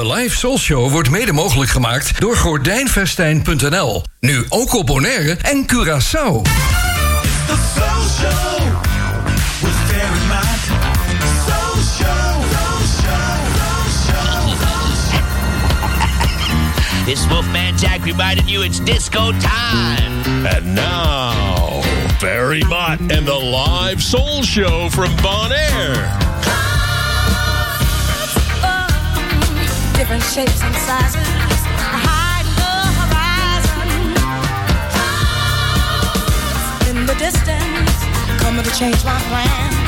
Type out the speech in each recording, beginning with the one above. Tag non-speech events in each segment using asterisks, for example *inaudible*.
De Live Soul Show wordt mede mogelijk gemaakt door gordijnvestijn.nl. Nu ook op Bonaire en Curaçao. The Soul Show with Terry Matt. Soul Show. Soul Show. Soul Show. This Wolfman Jack reminded you it's disco time. And now, Barry Mott and the live soul show from Bon different shapes and sizes. Hide the horizon. In the distance, coming to change my plans.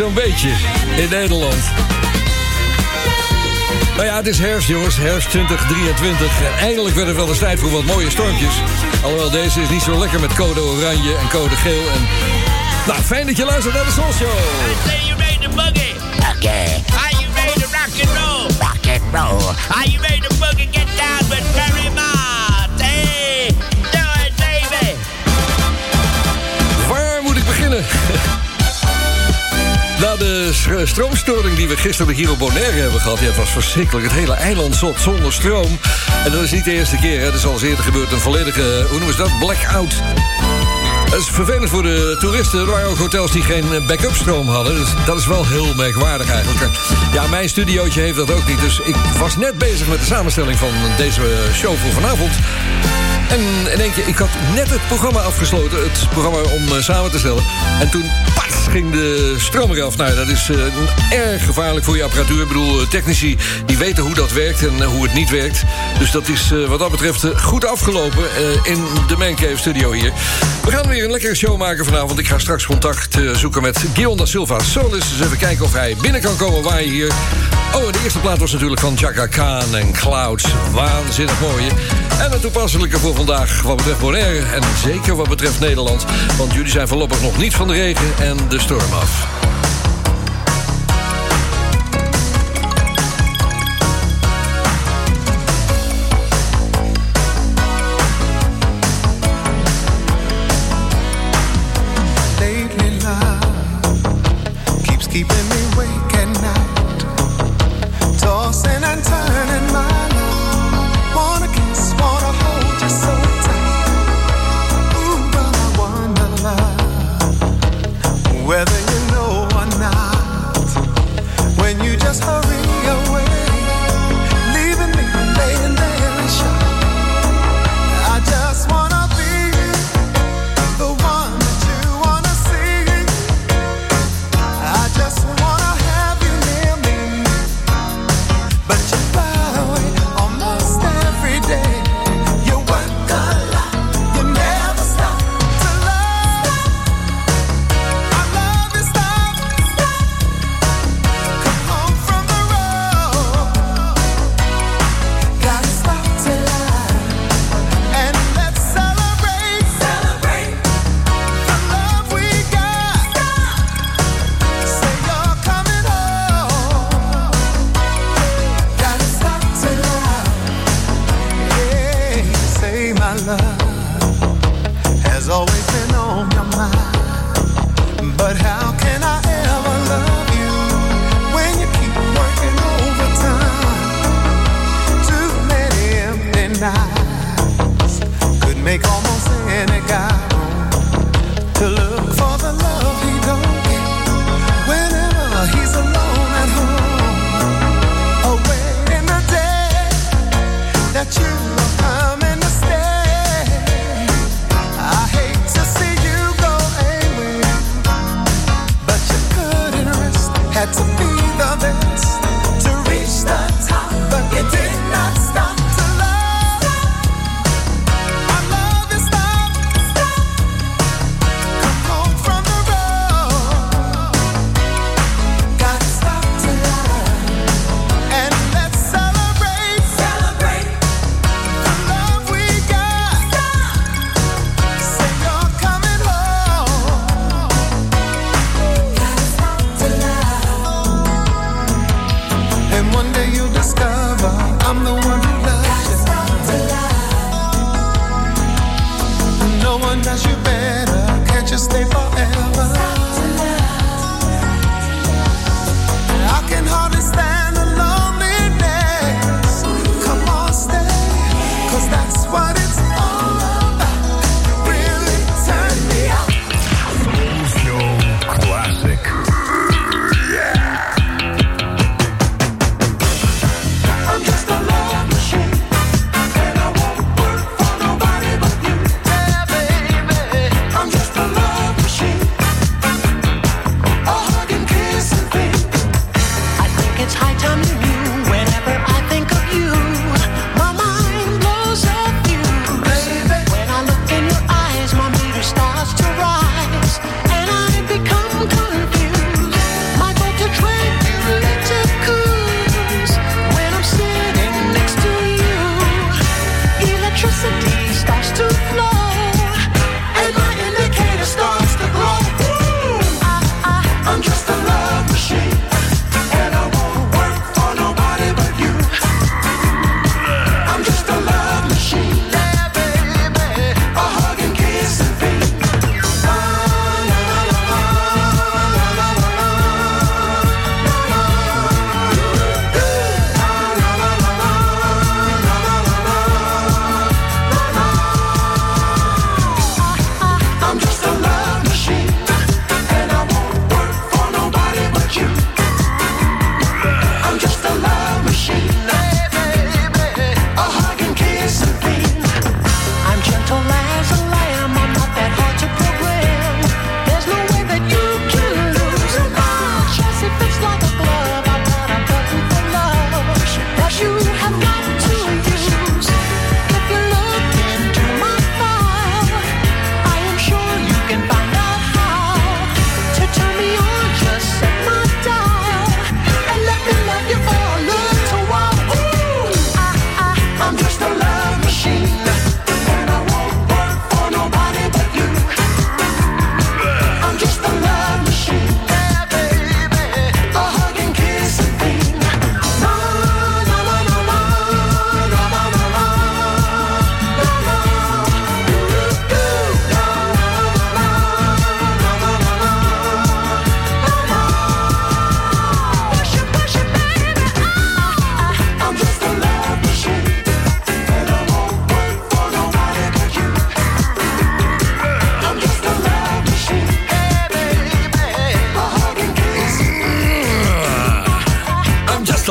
Zo'n beetje. In Nederland. Nou ja, het is herfst, jongens. Herfst 2023. En eindelijk werd het wel eens tijd voor wat mooie stormpjes. Alhoewel deze is niet zo lekker met code oranje en code geel. En... Nou, fijn dat je luistert naar de Soul Show. Say you ready to boogie? Okay, Are you ready to rock and roll? rock and roll. Are you ready to boogie? Get down with Barry Mott. Hey, do it, baby. Waar moet ik beginnen? *laughs* Na de s- stroomstoring die we gisteren hier op Bonaire hebben gehad... Ja, het was verschrikkelijk. Het hele eiland zat zonder stroom. En dat is niet de eerste keer. Het is al eens eerder gebeurd. Een volledige, hoe noemen ze dat? Blackout. Dat is vervelend voor de toeristen. Er waren ook hotels die geen eh, backup stroom hadden. Dus dat is wel heel merkwaardig eigenlijk. Ja, mijn studiootje heeft dat ook niet. Dus ik was net bezig met de samenstelling van deze show voor vanavond. En in één keer, ik had net het programma afgesloten. Het programma om eh, samen te stellen. En toen, pas, ging de stroom eraf. Nou, dat is eh, erg gevaarlijk voor je apparatuur. Ik bedoel, eh, technici die weten hoe dat werkt en hoe het niet werkt. Dus dat is wat dat betreft goed afgelopen in de Mancave Studio hier. We gaan weer een lekkere show maken vanavond. Ik ga straks contact zoeken met Guion da Silva. Zullen eens even kijken of hij binnen kan komen waar je hier... Oh, de eerste plaat was natuurlijk van Chaka Khan en Clouds. Waanzinnig mooie. En het toepasselijke voor vandaag wat betreft Bonaire. En zeker wat betreft Nederland. Want jullie zijn voorlopig nog niet van de regen en de storm af.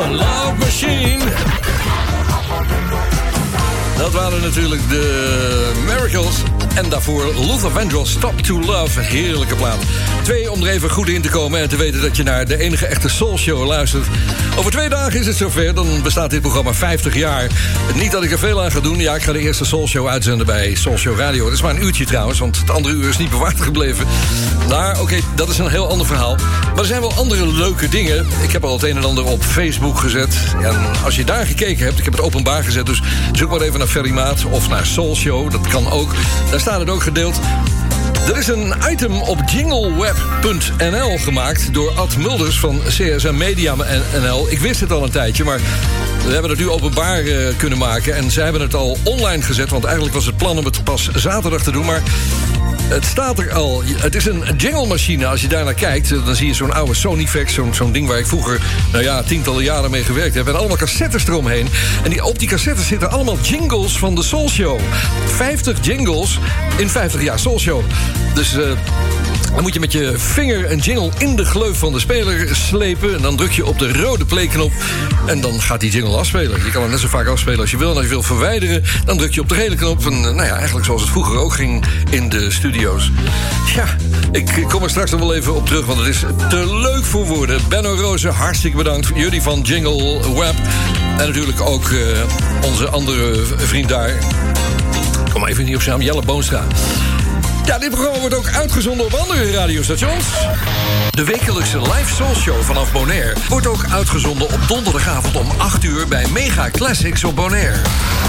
Solar Machine. Dat waren natuurlijk de Miracles. En daarvoor Luther Vandross, Stop to Love. Heerlijke plaat. Twee, om er even goed in te komen en te weten dat je naar de enige echte Soul Show luistert. Over twee dagen is het zover. Dan bestaat dit programma 50 jaar. Niet dat ik er veel aan ga doen. Ja, ik ga de eerste Soul Show uitzenden bij Soul Show Radio. Dat is maar een uurtje trouwens, want het andere uur is niet bewaard gebleven. Maar oké, dat is een heel ander verhaal. Maar er zijn wel andere leuke dingen. Ik heb al het een en ander op Facebook gezet. En als je daar gekeken hebt, ik heb het openbaar gezet... dus zoek maar even naar Of naar Soul Show. Dat kan ook. Daar staat het ook gedeeld. Er is een item op jingleweb.nl gemaakt door Ad Mulders van CSM Media NL. Ik wist het al een tijdje, maar we hebben het nu openbaar eh, kunnen maken. En zij hebben het al online gezet, want eigenlijk was het plan om het pas zaterdag te doen. Maar het staat er al. Het is een jinglemachine. Als je daarnaar kijkt, eh, dan zie je zo'n oude Sonyfax. Zo'n zo'n ding waar ik vroeger, nou ja, tientallen jaren mee gewerkt heb. En allemaal cassettes eromheen. En die, op die cassettes zitten allemaal jingles van de Soul Show. 50 jingles in 50 jaar Soul Show. Dus... eh, dan moet je met je vinger een jingle in de gleuf van de speler slepen. En dan druk je op de rode playknop. En dan gaat die jingle afspelen. Je kan hem net zo vaak afspelen als je wil. En als je wil verwijderen, dan druk je op de gele knop. En eh, nou ja, eigenlijk zoals het vroeger ook ging in de Ja, ik kom er straks nog wel even op terug, want het is te leuk voor woorden. Benno Rozen, hartstikke bedankt. Jullie van Jingle Web. En natuurlijk ook eh, onze andere vriend daar. Kom even niet op zijn naam, Jelle Boonstra. Ja, dit programma wordt ook uitgezonden op andere radiostations. De wekelijkse live soul show vanaf Bonaire wordt ook uitgezonden op donderdagavond om 8 uur bij Mega Classics op Bonaire.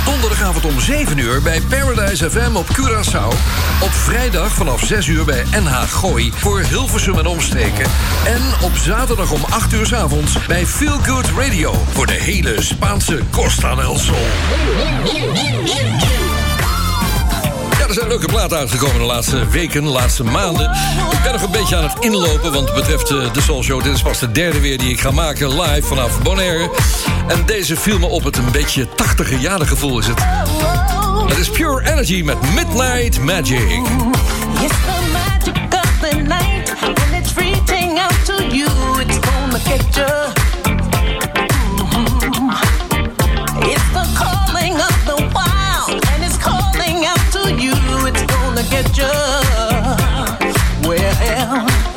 Donderdagavond om 7 uur bij Paradise FM op Curaçao. Op vrijdag vanaf 6 uur bij NH Gooi voor Hilversum en omstreken. En op zaterdag om 8 uur 's avonds bij Feel Good Radio voor de hele Spaanse Costa del Sol. Er zijn leuke platen uitgekomen de laatste weken, de laatste maanden. Ik ben nog een beetje aan het inlopen, want het betreft eh, de Soul Show... dit is pas de derde weer die ik ga maken, live vanaf Bonaire. En deze viel me op het een beetje 80 jaren gevoel is het. Het is Pure Energy met Midnight Magic. It's get you. Well,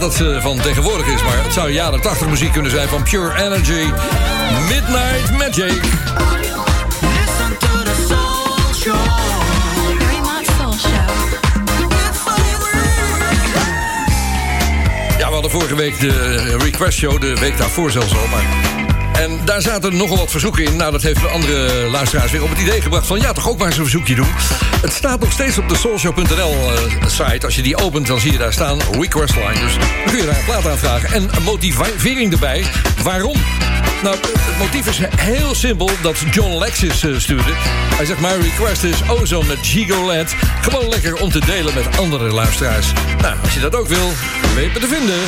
dat ze van tegenwoordig is. Maar het zou jaren 80 muziek kunnen zijn van Pure Energy. Midnight Magic. Ja, we hadden vorige week de request show, de week daarvoor zelfs al. Maar... En daar zaten nogal wat verzoeken in. Nou, dat heeft de andere luisteraars weer op het idee gebracht van... ja, toch ook maar eens een verzoekje doen. Het staat nog steeds op de soulshow.nl eh, site. Als je die opent, dan zie je daar staan request line. Dus dan kun je daar een plaat aanvragen. En een motivering erbij. Waarom? Nou, het motief is heel simpel dat John Lexis eh, stuurde. Hij zegt, mijn request is Ozone met Gigolet. Gewoon lekker om te delen met andere luisteraars. Nou, als je dat ook wil, weet me te vinden.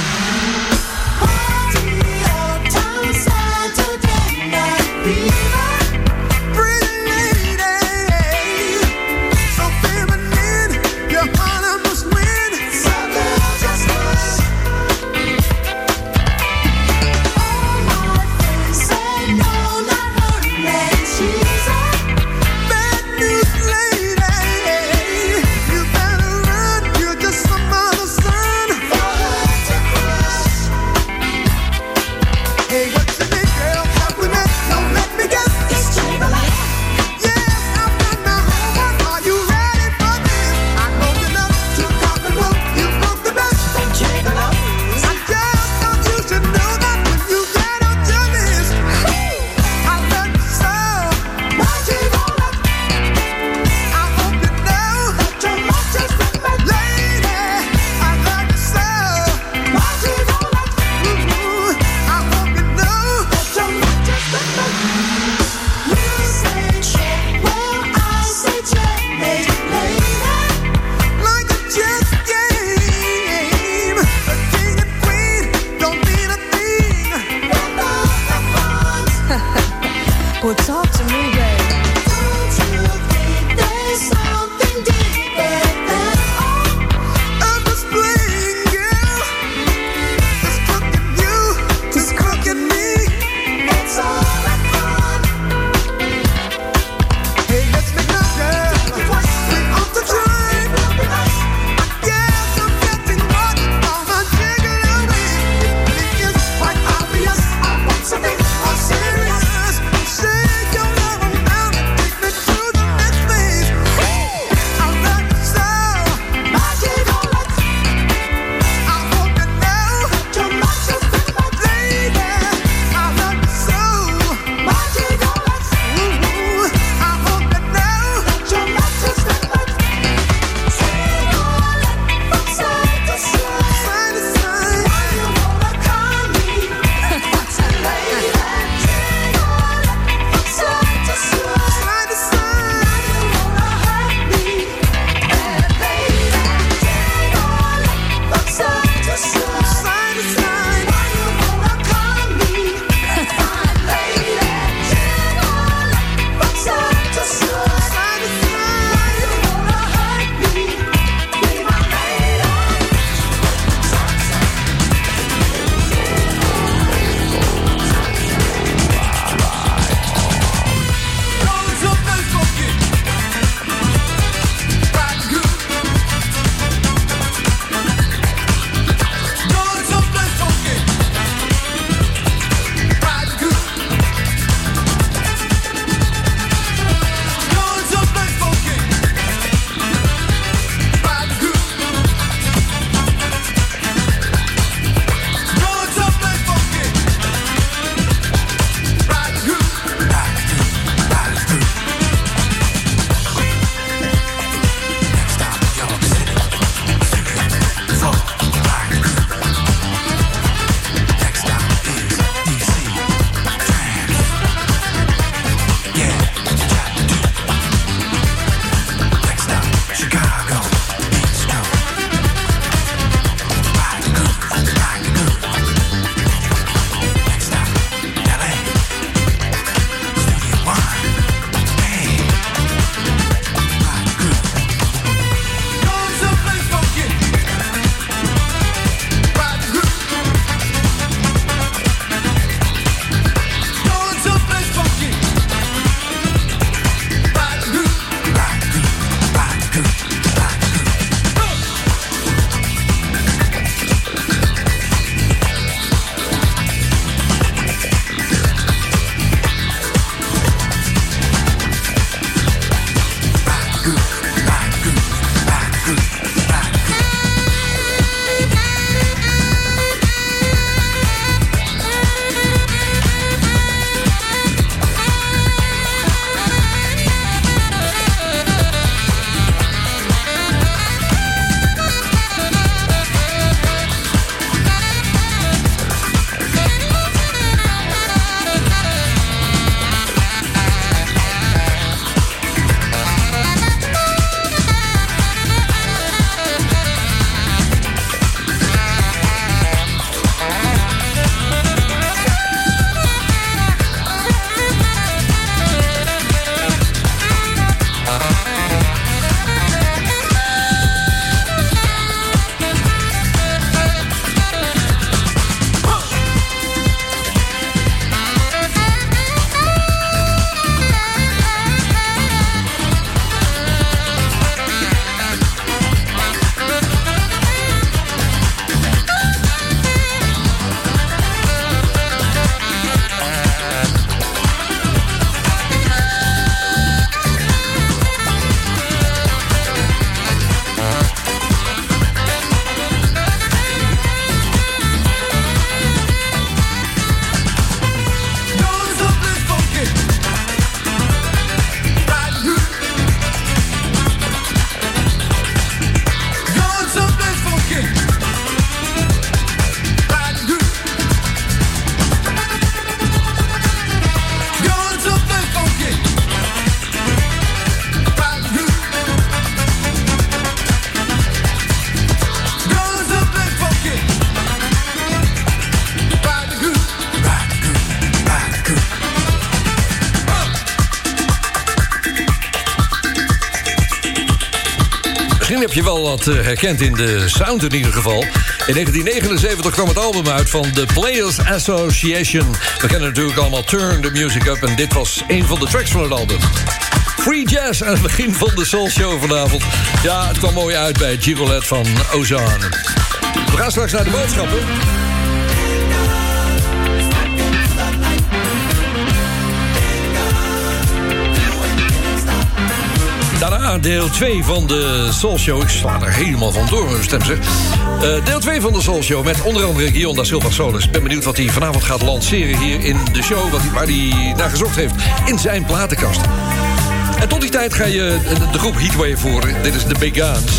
Well, talk to me. Wat eh, herkend in de sound in ieder geval. In 1979 kwam het album uit van The Players Association. We kennen natuurlijk allemaal Turn the Music Up... en dit was een van de tracks van het album. Free Jazz aan het begin van de Soul Show vanavond. Ja, het kwam mooi uit bij Girolet van Ozan. We gaan straks naar de boodschappen. Deel 2 van de Soul Show. Ik sla er helemaal van door, mijn stem zeg. Eh, deel 2 van de Soul Show met onder andere Guillaume da Silva Solis. Ik ben benieuwd wat hij vanavond gaat lanceren hier in de show. Wat hij, waar hij naar gezocht heeft in zijn platenkast. En tot die tijd ga je de groep Heatwave voor. Dit is de Big Guns.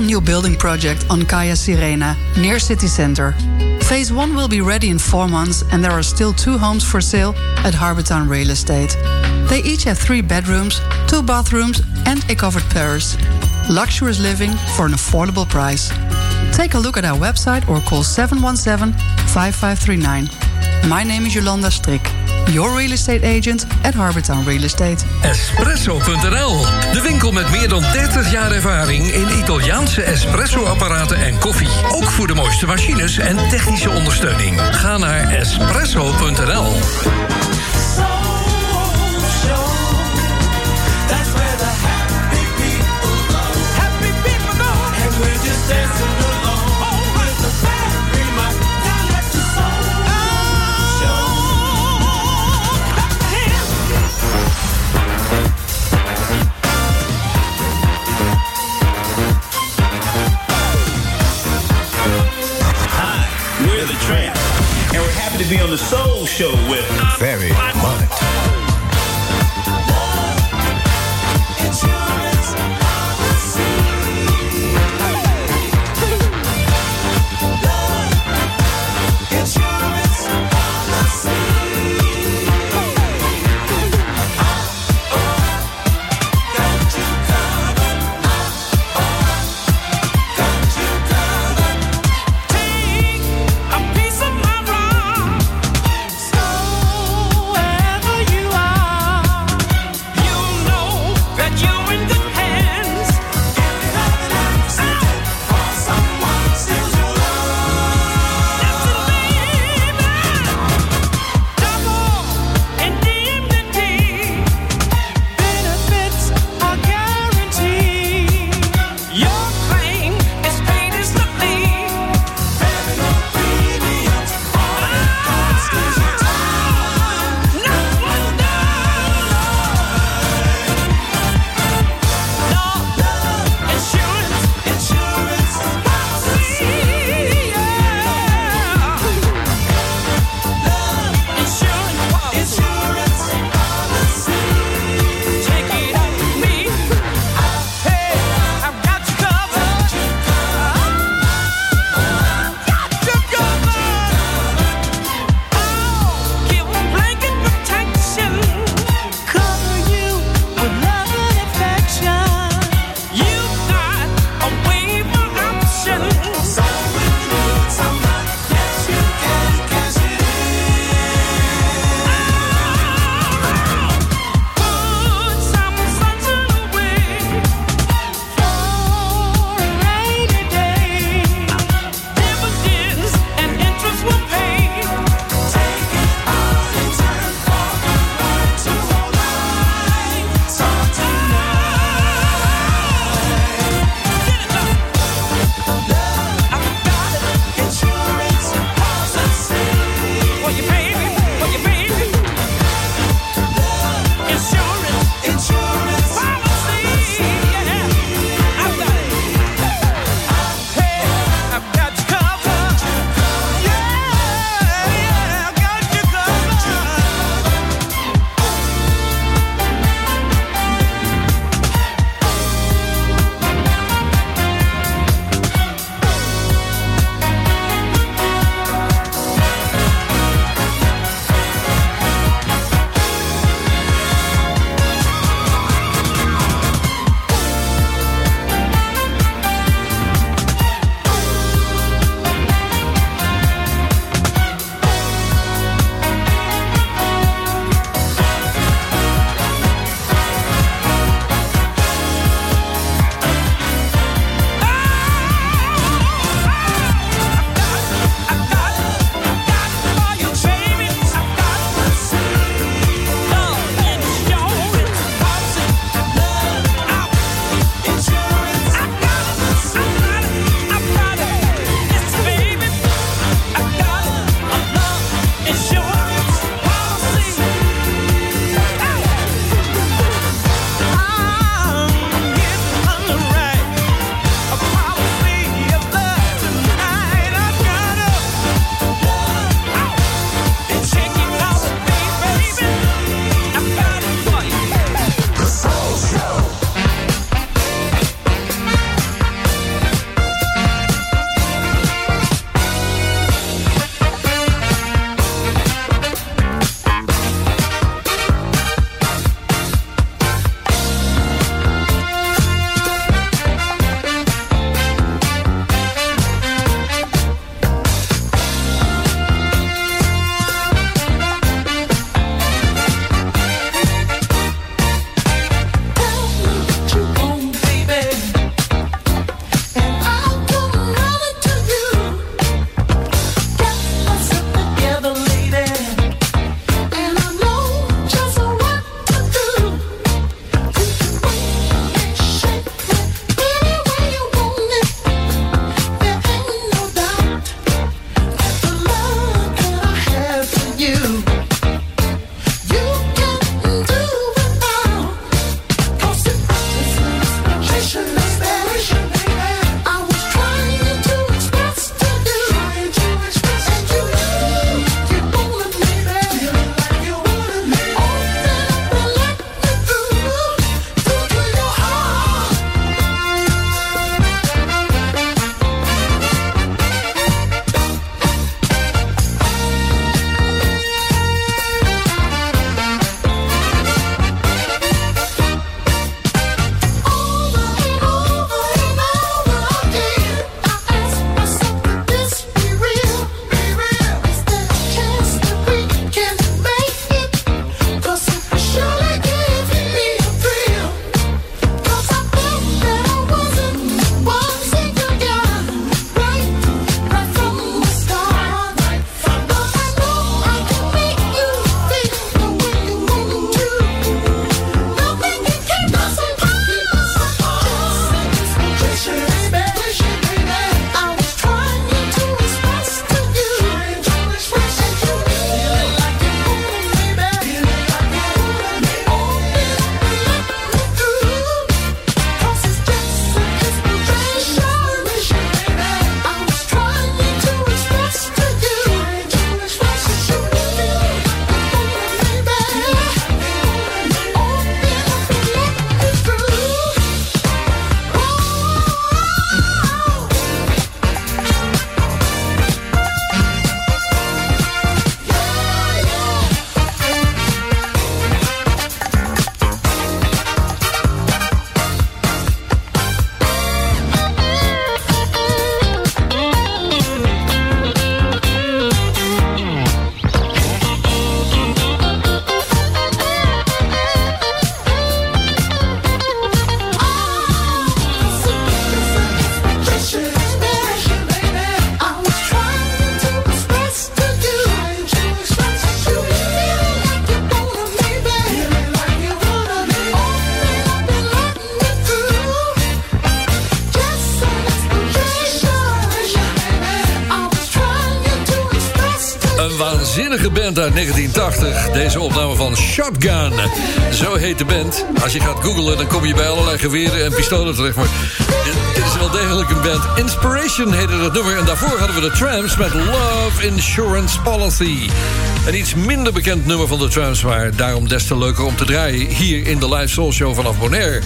New building project on Kaya Sirena, near city center. Phase 1 will be ready in four months, and there are still two homes for sale at Harbortown Real Estate. They each have three bedrooms, two bathrooms, and a covered terrace. Luxurious living for an affordable price. Take a look at our website or call 717 5539. My name is Yolanda Strik, your real estate agent at Harbortown Real Estate. Espresso.nl, de winkel met meer dan 30 jaar ervaring in Italiaanse espresso-apparaten en koffie. Ook voor de mooiste machines en technische ondersteuning. Ga naar espresso.nl. That's where the happy people go. Happy people go. And we're just dancing be on the Soul Show with Very Much. Uit 1980. Deze opname van Shotgun. Zo heet de band. Als je gaat googlen, dan kom je bij allerlei geweren en pistolen terecht. Maar wel degelijk een band. Inspiration heette dat nummer. En daarvoor hadden we de Tramps met Love Insurance Policy. Een iets minder bekend nummer van de Tramps, maar daarom des te leuker om te draaien hier in de live soul show vanaf Bonaire.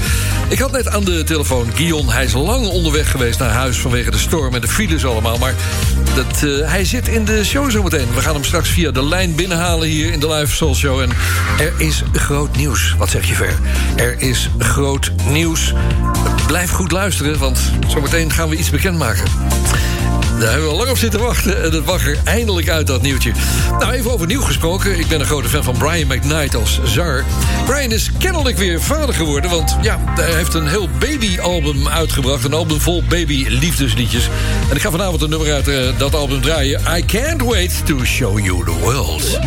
Ik had net aan de telefoon Guion. Hij is lang onderweg geweest naar huis vanwege de storm en de files allemaal. Maar dat, eh, hij zit in de show zometeen. We gaan hem straks via de lijn binnenhalen hier in de live soul show. En er is groot nieuws. Wat zeg je ver? Er is groot nieuws. Blijf goed luisteren, want zometeen gaan we iets bekendmaken. Daar hebben we al lang op zitten wachten en het er eindelijk uit, dat nieuwtje. Nou, even over nieuw gesproken. Ik ben een grote fan van Brian McKnight als zanger. Brian is kennelijk weer vader geworden, want ja, hij heeft een heel babyalbum uitgebracht. Een album vol baby-liefdesliedjes. En ik ga vanavond een nummer uit eh, dat album draaien. I can't wait to show you the world.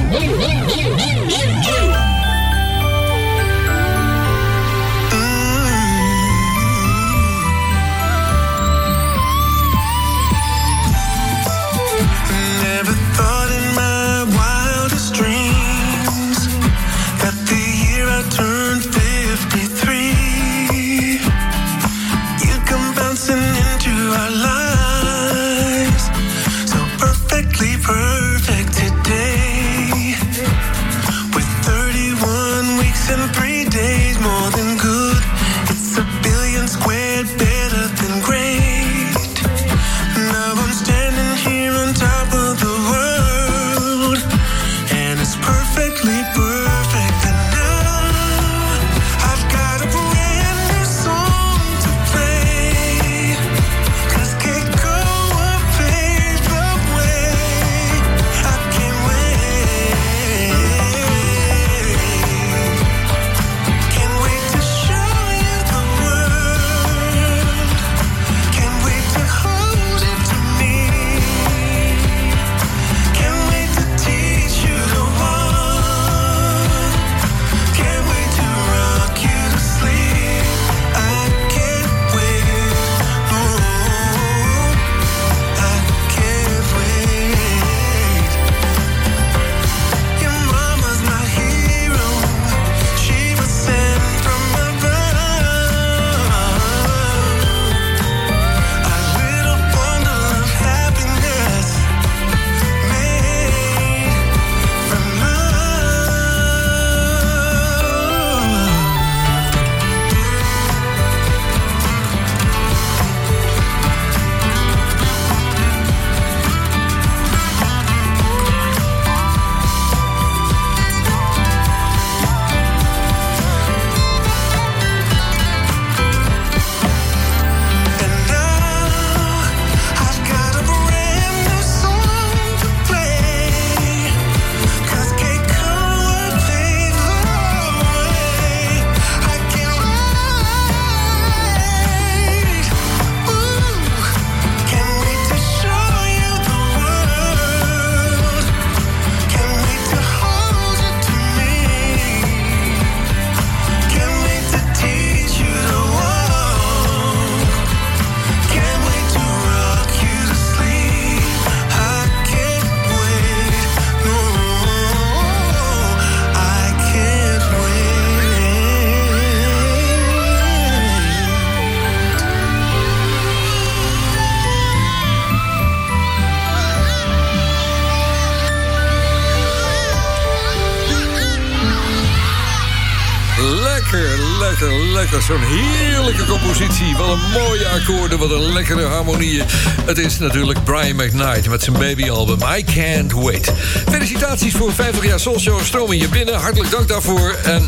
Het is natuurlijk Brian McKnight met zijn babyalbum I Can't Wait. Felicitaties voor 50 jaar Soulshow. Stromen je binnen. Hartelijk dank daarvoor. En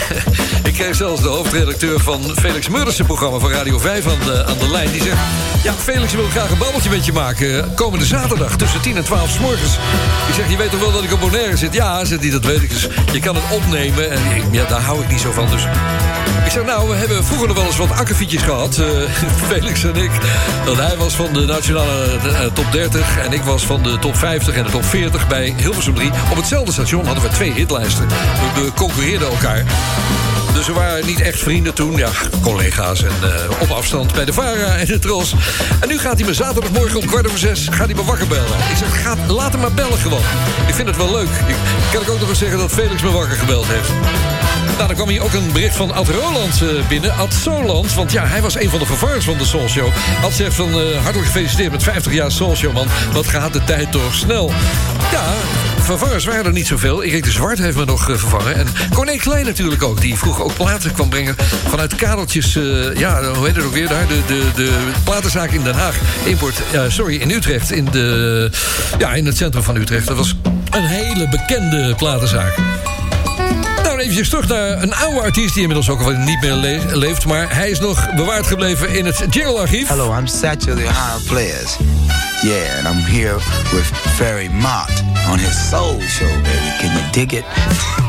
*laughs* ik kreeg zelfs de hoofdredacteur van Felix Murdersen programma van Radio 5 aan de, aan de lijn. Die zegt, ja, Felix wil graag een babbeltje met je maken. Komende zaterdag tussen 10 en 12 s morgens. Ik zeg, je weet toch wel dat ik op Bonaire zit? Ja, zegt hij, dat weet ik. Dus je kan het opnemen. En ja, daar hou ik niet zo van. Dus Ik zeg, nou, we hebben vroeger nog wel eens wat akkefietjes gehad. eh, *laughs* Felix en ik. Want hij was van de nationale eh, top 30... en ik was van de top 50 en de top 40 bij Hilversum 3. Op hetzelfde station hadden we twee hitlijsten. We, concurreerden elkaar. Dus we waren niet echt vrienden toen. Ja, collega's en eh, op afstand bij de VARA en de Tros. En nu gaat hij me zaterdagmorgen om kwart over zes... gaat hij me wakker bellen. Ik zeg, laat hem maar bellen gewoon. Ik vind het wel leuk. Ik, kan ik ook nog eens zeggen dat Felix me wakker gebeld heeft. Nou, dan kwam hier ook een bericht van Ad Roland eh, binnen. Ad Soland, want ja, hij was een van de vervangers van de Soul Show. Ad zegt van, eh, hartelijk gefeliciteerd met 50 jaar Soul Show, man. Wat gaat de tijd toch snel. Ja, vervangers waren er niet zoveel. Erik de Zwart heeft me nog eh, vervangen. En Corné Klein natuurlijk ook, die vroeger ook platen kwam brengen... vanuit kadeltjes, ja, hoe heet het ook weer daar? De, de, de platenzaak in Den Haag. Import, sorry, in Utrecht. In, de, ja, in het centrum van Utrecht. Dat was een hele bekende platenzaak. Eventjes terug naar een oude artiest... die inmiddels ook al niet meer le- leeft... maar hij is nog bewaard gebleven in het Jingle-archief. Hello, I'm Satchel the Higher Players. Yeah, and I'm here with Ferry Mott on his soul show, baby. Can you dig it? *laughs*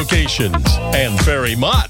locations. And Ferry Mott with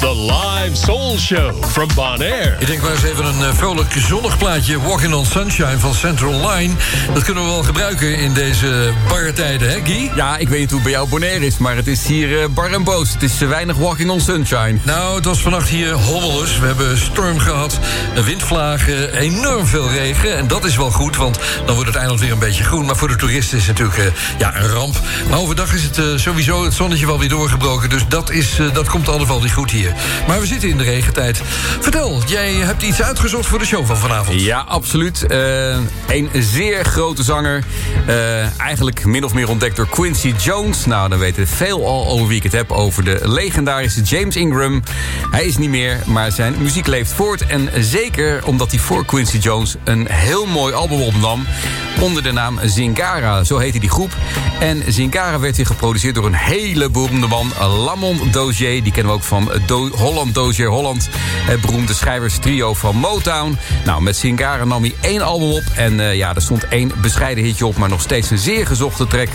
the live soul show from Bonaire. Ik denk maar eens even een eh, vrolijk zonnig plaatje. Walking on Sunshine van Central Line. Dat kunnen we wel gebruiken in deze barre tijden, hè Guy? Ja, ik weet niet hoe het bij jou Bonaire is, maar het is hier eh, bar en boos. Het is eh, weinig walking on sunshine. Nou, het was vannacht hier hommeles. We hebben storm gehad, een windvlagen, enorm veel regen. En dat is wel goed, want dan wordt het eiland weer een beetje groen. Maar voor de toeristen is het natuurlijk eh, ja, een ramp. Maar overdag is het sowieso het zonnetje wel weer doorgebroken. Dus dat, is, eh, dat komt allemaal niet goed hier. Maar we zitten in de regentijd. Vertel, jij hebt iets uitgezocht voor de show van vanavond. Ja, absoluut. Eh, een zeer grote zanger. Eh, eigenlijk min of meer ontdekt door Quincy Jones. Nou, dan weten veel al over wie ik het heb. Over de legendarische James Ingram. Hij is niet meer, maar zijn muziek leeft voort. En zeker omdat hij voor Quincy Jones een heel mooi album opnam. Onder de naam Zingara, zo heette die groep. En Zingara werd weer geproduceerd door een hele beroemde man. Lamont Dozier, die kennen we ook van Do Holland Dozier Holland. Het beroemde schrijverstrio van Motown. Nou, met Zingara nam hij één album op. En eh, ja, er stond één bescheiden hitje op, maar nog steeds een zeer gezochte track.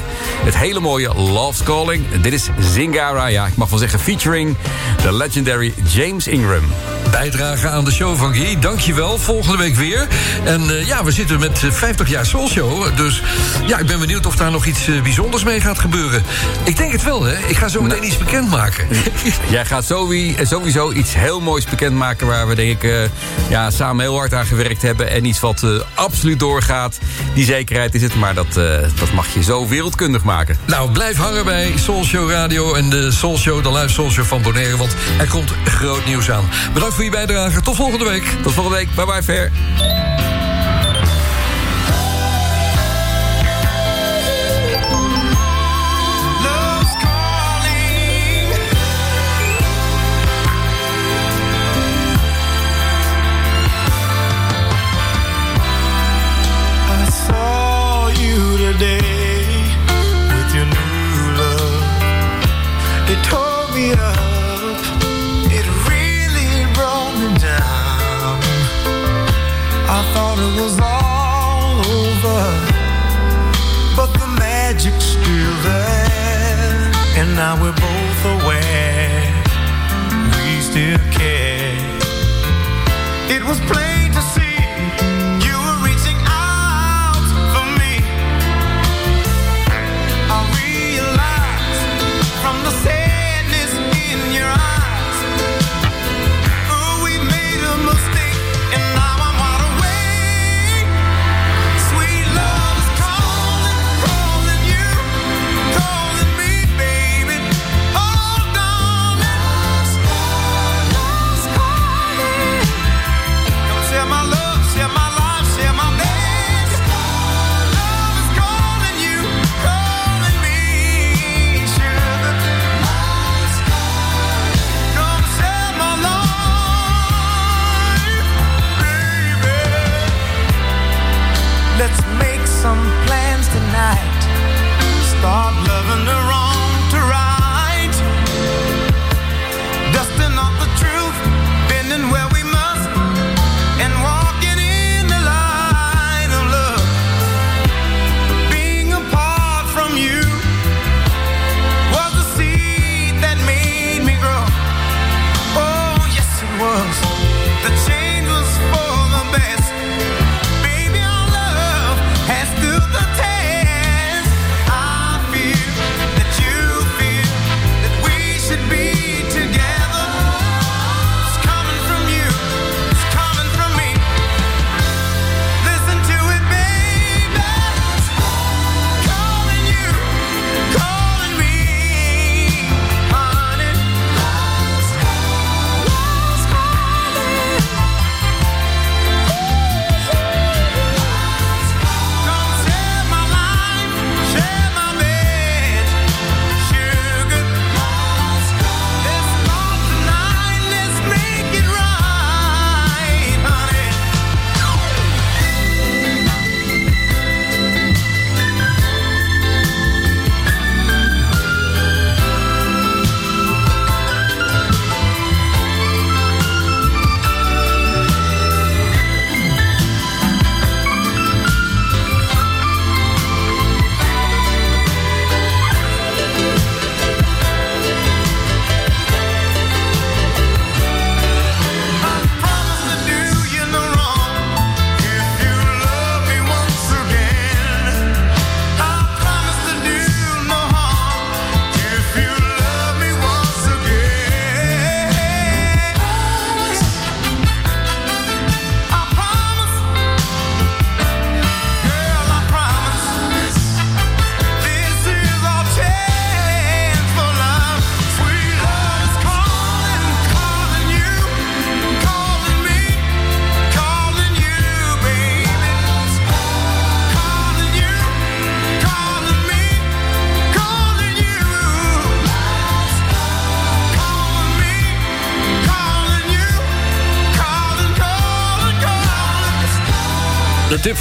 Het hele mooie Love's Calling. Dit is Zingara, ja, ik mag wel zeggen featuring de legendary James Ingram. Bijdragen aan de show van Guy, dankjewel. Volgende week weer. En eh, ja, we zitten met eh, 50 jaar Soul Show. Dus ja, ik ben benieuwd of daar nog iets eh, bijzonders mee gaat gebeuren. Ik denk het wel, hè. Ik ga zo meteen iets bekendmaken. *laughs* Jij gaat sowie- sowieso iets heel moois bekendmaken... waar we denk ik eh, ja, samen heel hard aan gewerkt hebben... en iets wat eh, absoluut doorgaat. Die zekerheid is het, maar dat, eh, dat mag je zo wereldkundig maken. Nou, blijf hangen bij Soul Show Radio en de Soul Show, de live Soul Show van Bonaire. Want er komt groot nieuws aan. Bedankt voor je bijdrage. Tot volgende week. Tot volgende week. Bye bye, Fair. Now we're both aware we still care. It was plain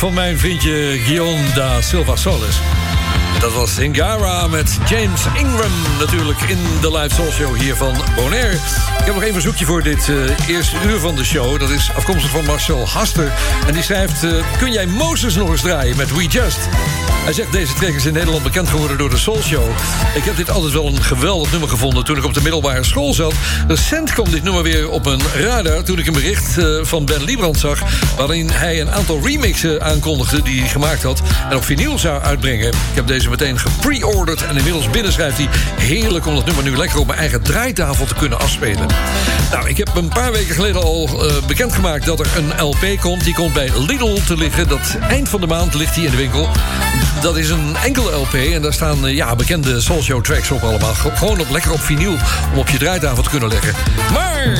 van mijn vriendje Guillaume da Silva Solis. Dat was Singara met James Ingram natuurlijk in de live show hier van Bonaire. Ik heb nog één verzoekje voor dit eh, eerste uur van de show. Dat is afkomstig van Marcel Haster. En die schrijft, eh, kun jij Moses nog eens draaien met We Just? Hij zegt, deze track is in Nederland bekend geworden door de Soul Show. Ik heb dit altijd wel een geweldig nummer gevonden toen ik op de middelbare school zat. Recent kwam dit nummer weer op een radar toen ik een bericht eh, van Ben Liebrand zag... waarin hij een aantal remixen aankondigde die hij gemaakt had... en op vinyl zou uitbrengen. Ik heb deze meteen gepre-ordered en inmiddels binnen schrijft hij... heerlijk om dat nummer nu lekker op mijn eigen draaitafel te kunnen afspelen. Nou, ik heb een paar weken geleden al eh, bekendgemaakt dat er een LP komt. Die komt bij Lidl te liggen. Dat eind van de maand ligt die in de winkel. Dat is een enkele LP en daar staan eh, ja, bekende Soul Show tracks op allemaal. Ge- Gewoon op, lekker op vinyl om op je draaitafel te kunnen leggen. Maar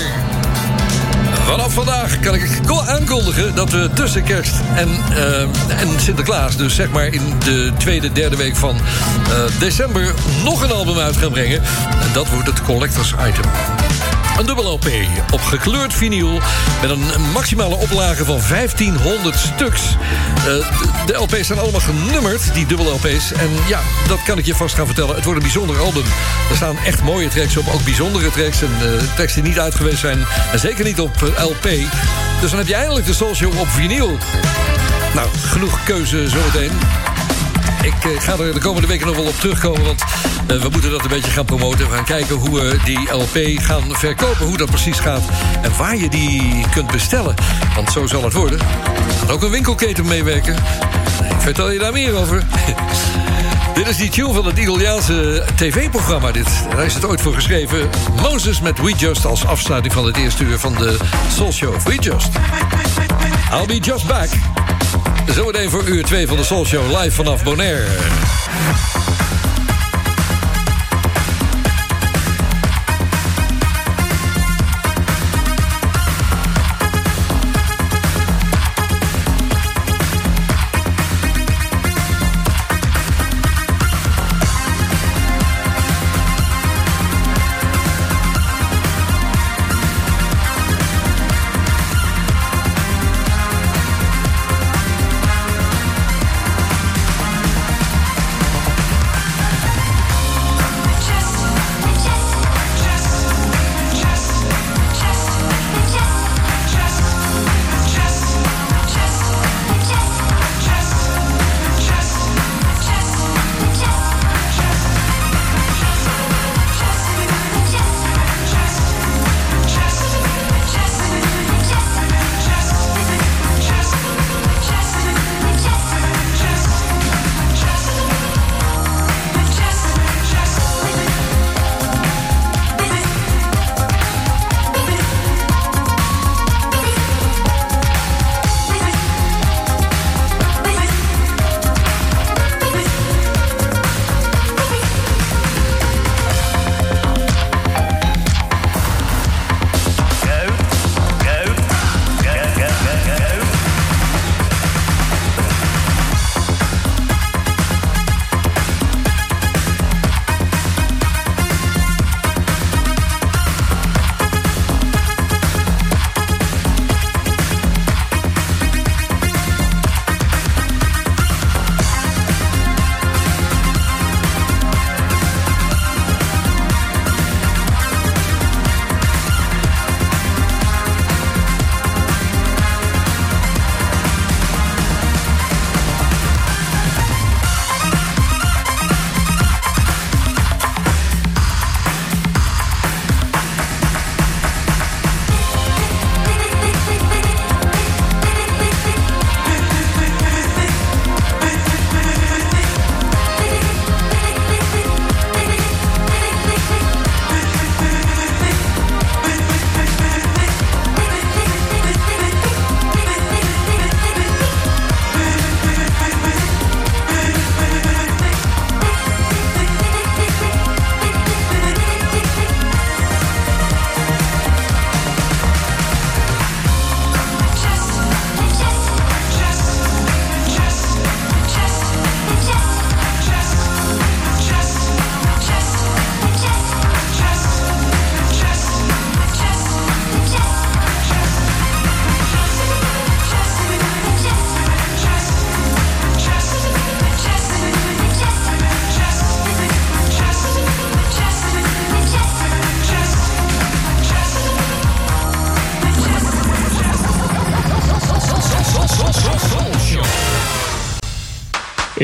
vanaf vandaag kan ik ko- aankondigen dat we tussen kerst en, eh, en Sinterklaas... dus zeg maar in de tweede, derde week van eh, december... nog een album uit gaan brengen. En dat wordt het Collectors Item. Een dubbel LP op gekleurd vinyl met een maximale oplage van 1500 stuks. Eh, de- LP's zijn allemaal genummerd, die dubbel LP's. En ja, dat kan ik je vast gaan vertellen. Het wordt een bijzonder album. Er staan echt mooie tracks op, ook bijzondere tracks. En eh, tracks die niet uit geweest zijn. En zeker niet op eh, LP. Dus dan heb je eindelijk de Soul op vinyl. Nou, genoeg keuze zometeen. Ik eh, ga er de komende weken nog wel op terugkomen, want eh, we moeten dat een beetje gaan promoten. We gaan kijken hoe we die LP gaan verkopen, hoe dat precies gaat... en waar je die kunt bestellen. Want zo zal het worden. Er gaat ook een winkelketen meewerken. Ik vertel je daar meer over. *laughs* Dit is die tune van het Italiaanse tv-programma. Dit. Daar is het ooit voor geschreven. Moses met We Just als afsluiting van het eerste uur van de Soul Show. We Just. I'll be just back. Zometeen voor uur 2 van de Soul Show live vanaf Bonaire.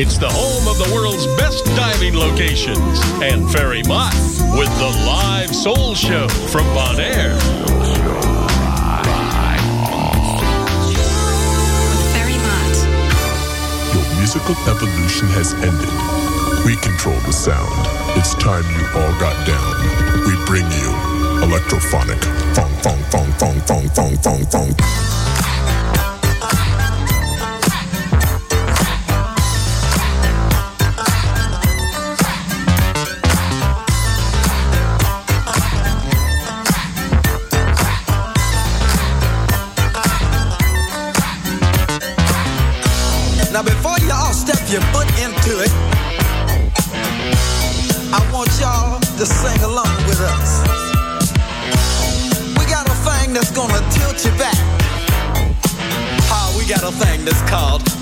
It's the home of the world's best diving locations. And Ferry Mott with the live soul show from Bonaire. Ferry Maat. Your musical evolution has ended. We control the sound. It's time you all got down. We bring you electrophonic. Fong, fong, fong, fong, fong, fong, fong, fong.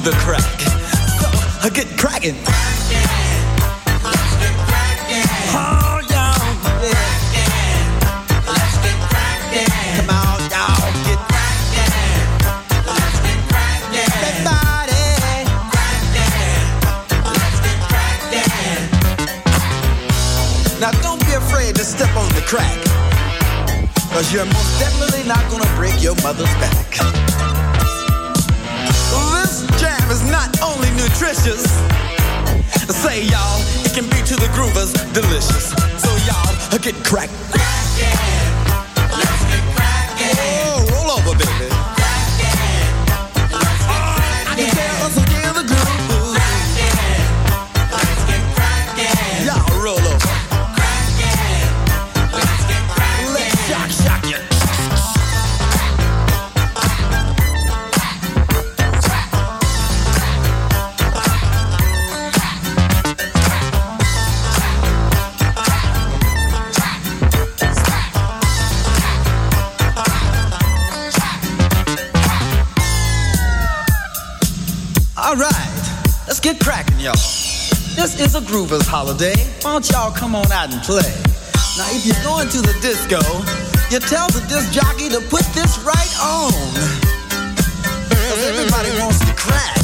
The crack. So, uh, get cracking. Groovers holiday. Why don't y'all come on out and play? Now, if you're going to the disco, you tell the disc jockey to put this right on. Cause everybody wants to crack.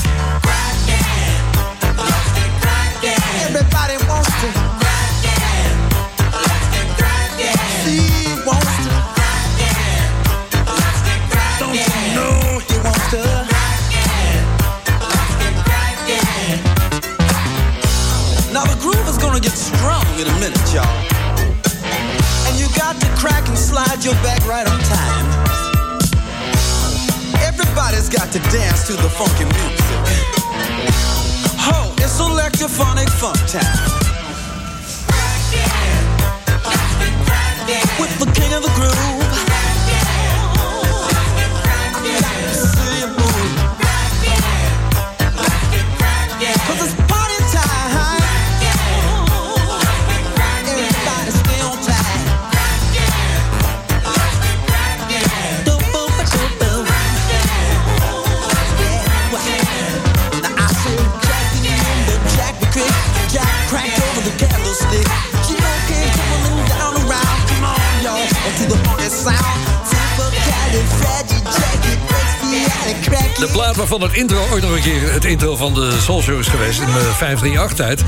Waarvan het intro ooit nog een keer het intro van de Soul Show is geweest in de 538-tijd.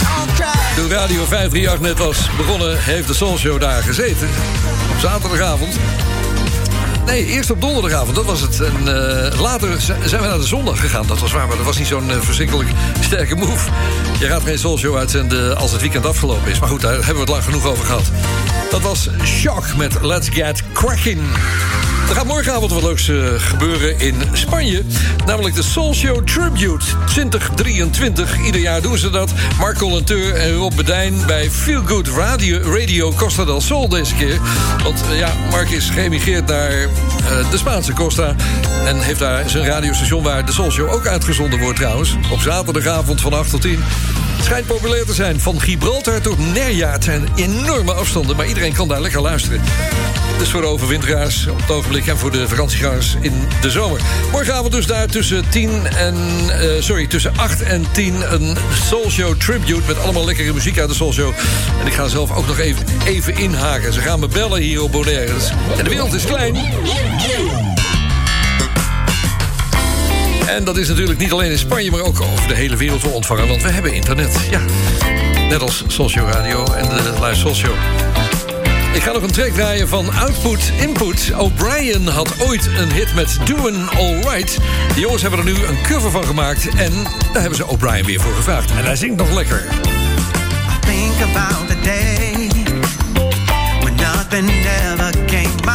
Toen Radio 538 net was begonnen, heeft de Soul Show daar gezeten. Op zaterdagavond. Nee, eerst op donderdagavond, dat was het. Eh, later zijn we naar de zondag gegaan. Dat was waar, maar dat was niet zo'n eh, verschrikkelijk sterke move. Je gaat geen Soul Show uitzenden als het weekend afgelopen is. Maar goed, daar hebben we het lang genoeg over gehad. Dat was Shock met Let's Get Cracking. Er gaat morgenavond wat leuks eh, gebeuren in Spanje. Namelijk de Soul Show Tribute 2023. Ieder jaar doen ze dat. Mark Collenteur en Rob Bedijn bij Feel Good Radio, Radio Costa del Sol deze keer. Want eh, ja, Mark is geëmigreerd naar eh, de Spaanse Costa. En heeft daar zijn radiostation waar de Soul Show ook uitgezonden wordt trouwens. Op zaterdagavond van 8 tot 10. Het schijnt populair te zijn. Van Gibraltar tot Nerja. Het zijn enorme afstanden, maar iedereen kan daar lekker luisteren. Dus voor de overwinteraars op het ogenblik en voor de vakantiegangers in de zomer. Morgenavond dus daar tussen 10 en eh, sorry, tussen 8 en 10 een Soul Show tribute met allemaal lekkere muziek uit de Soul Show. En ik ga zelf ook nog even, even inhaken. Ze gaan me bellen hier op Bonaire. Dus- En de wereld is klein. En dat is natuurlijk niet alleen in Spanje, maar ook over de hele wereld te ontvangen. Want we hebben internet. Ja, net als Socio Radio en de Live Socio. Ik ga nog een track draaien van Output Input. O'Brien had ooit een hit met Doin' Alright. De jongens hebben er nu een cover van gemaakt. En daar hebben ze O'Brien weer voor gevraagd. En hij zingt nog lekker. think about the day when nothing ever came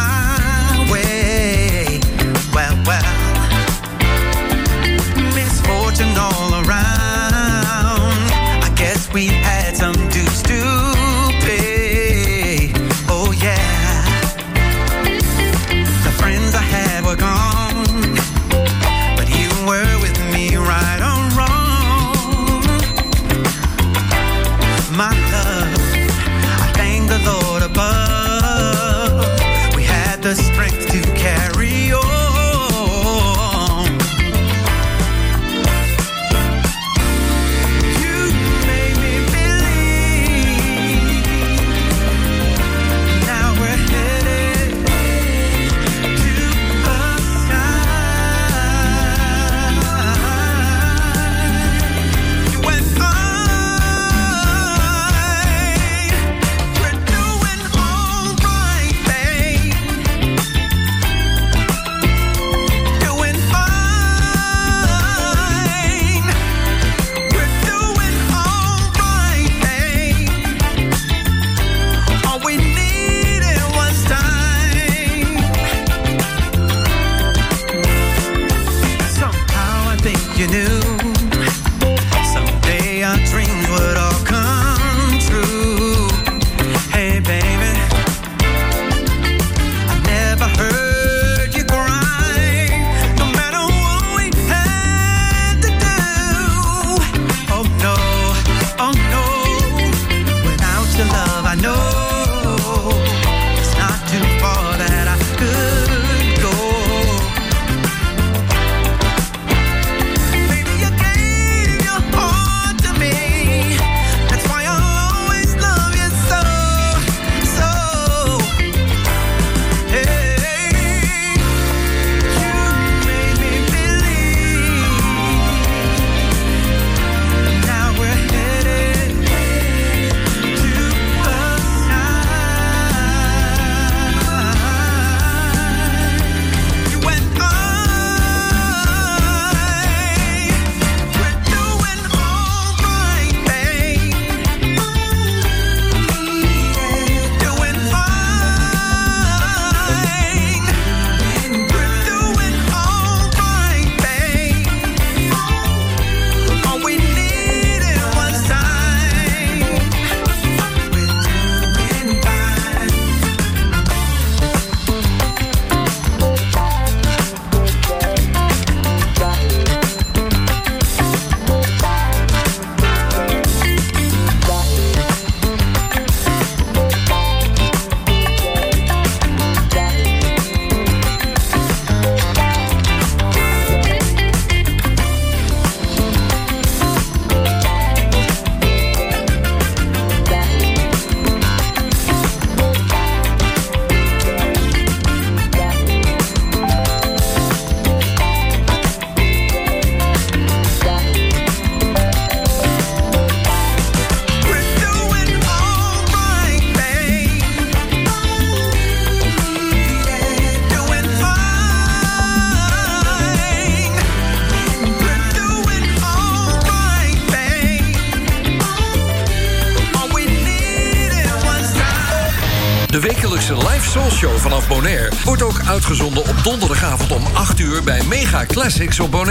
Classics op.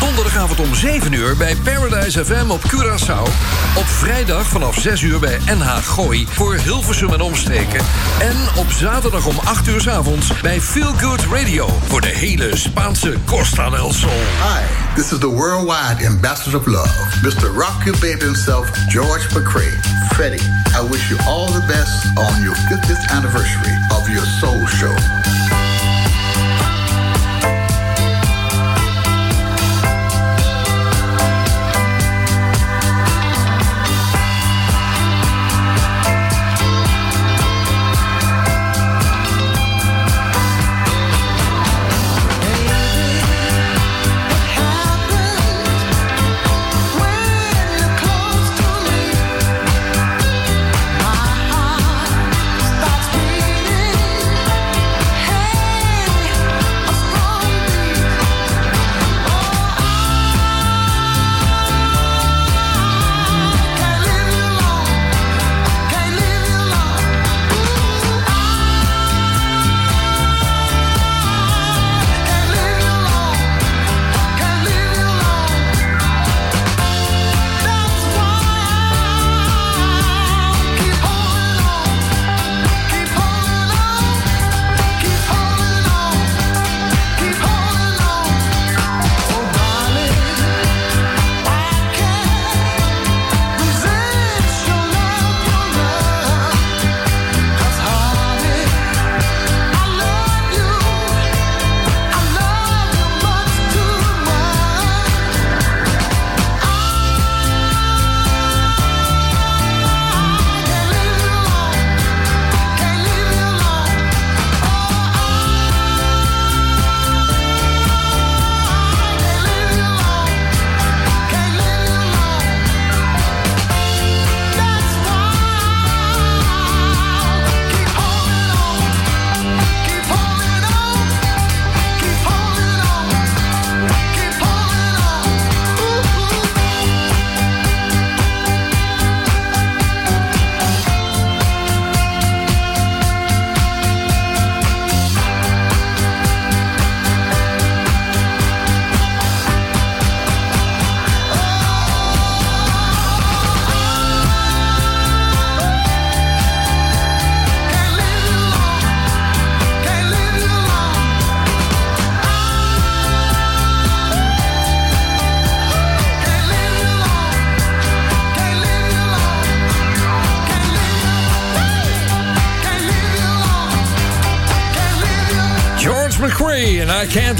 Donderdagavond om 7 uur bij Paradise FM op Curaçao. Op vrijdag vanaf 6 uur bij NH Gooi voor Hilversum en omstreken. En op zaterdag om 8 uur 's avonds bij Feel Good Radio voor de hele Spaanse Costa del Sol. Hi, this is the worldwide ambassador of love, Mr. Rock Your Baby himself, George McCrae. Freddie, I wish you all the best on your 50th anniversary of your soul show.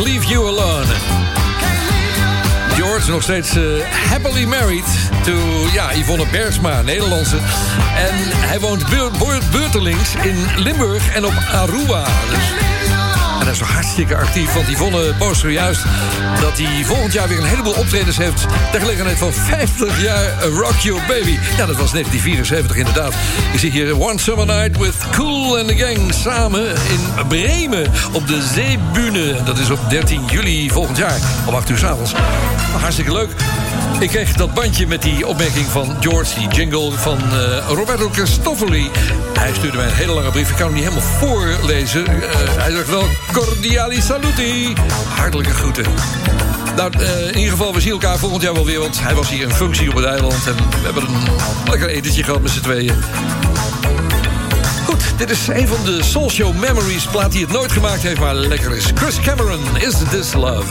Leave You Alone. George nog steeds eh, happily married to ja, Yvonne Bergsma, Nederlandse. En hij woont beur- beur- beurtelings in Limburg en op Aruba. Dus is nog hartstikke actief, want Yvonne post zojuist... dat hij volgend jaar weer een heleboel optredens heeft... ter gelegenheid van 50 jaar Rock Your Baby. Ja, dat was 1974 inderdaad. Ik zie hier One Summer Night with Cool and the Gang... samen in Bremen op de Zeebühne. Dat is op 13 juli volgend jaar, om 8 uur s'avonds. Hartstikke leuk. Ik kreeg dat bandje met die opmerking van George, die jingle van eh, Roberto Cristofoli. Hij stuurde mij een hele lange brief. Ik kan hem niet helemaal voorlezen. Eh, hij zegt wel cordiali saluti. Hartelijke groeten. Nou, eh, in ieder geval, we zien elkaar volgend jaar wel weer. Want hij was hier in functie op het eiland. En we hebben een lekker etentje gehad met z'n tweeën. Goed, dit is een van de Soul Show Memories. Plaat die het nooit gemaakt heeft, maar lekker is. Chris Cameron, Is This Love?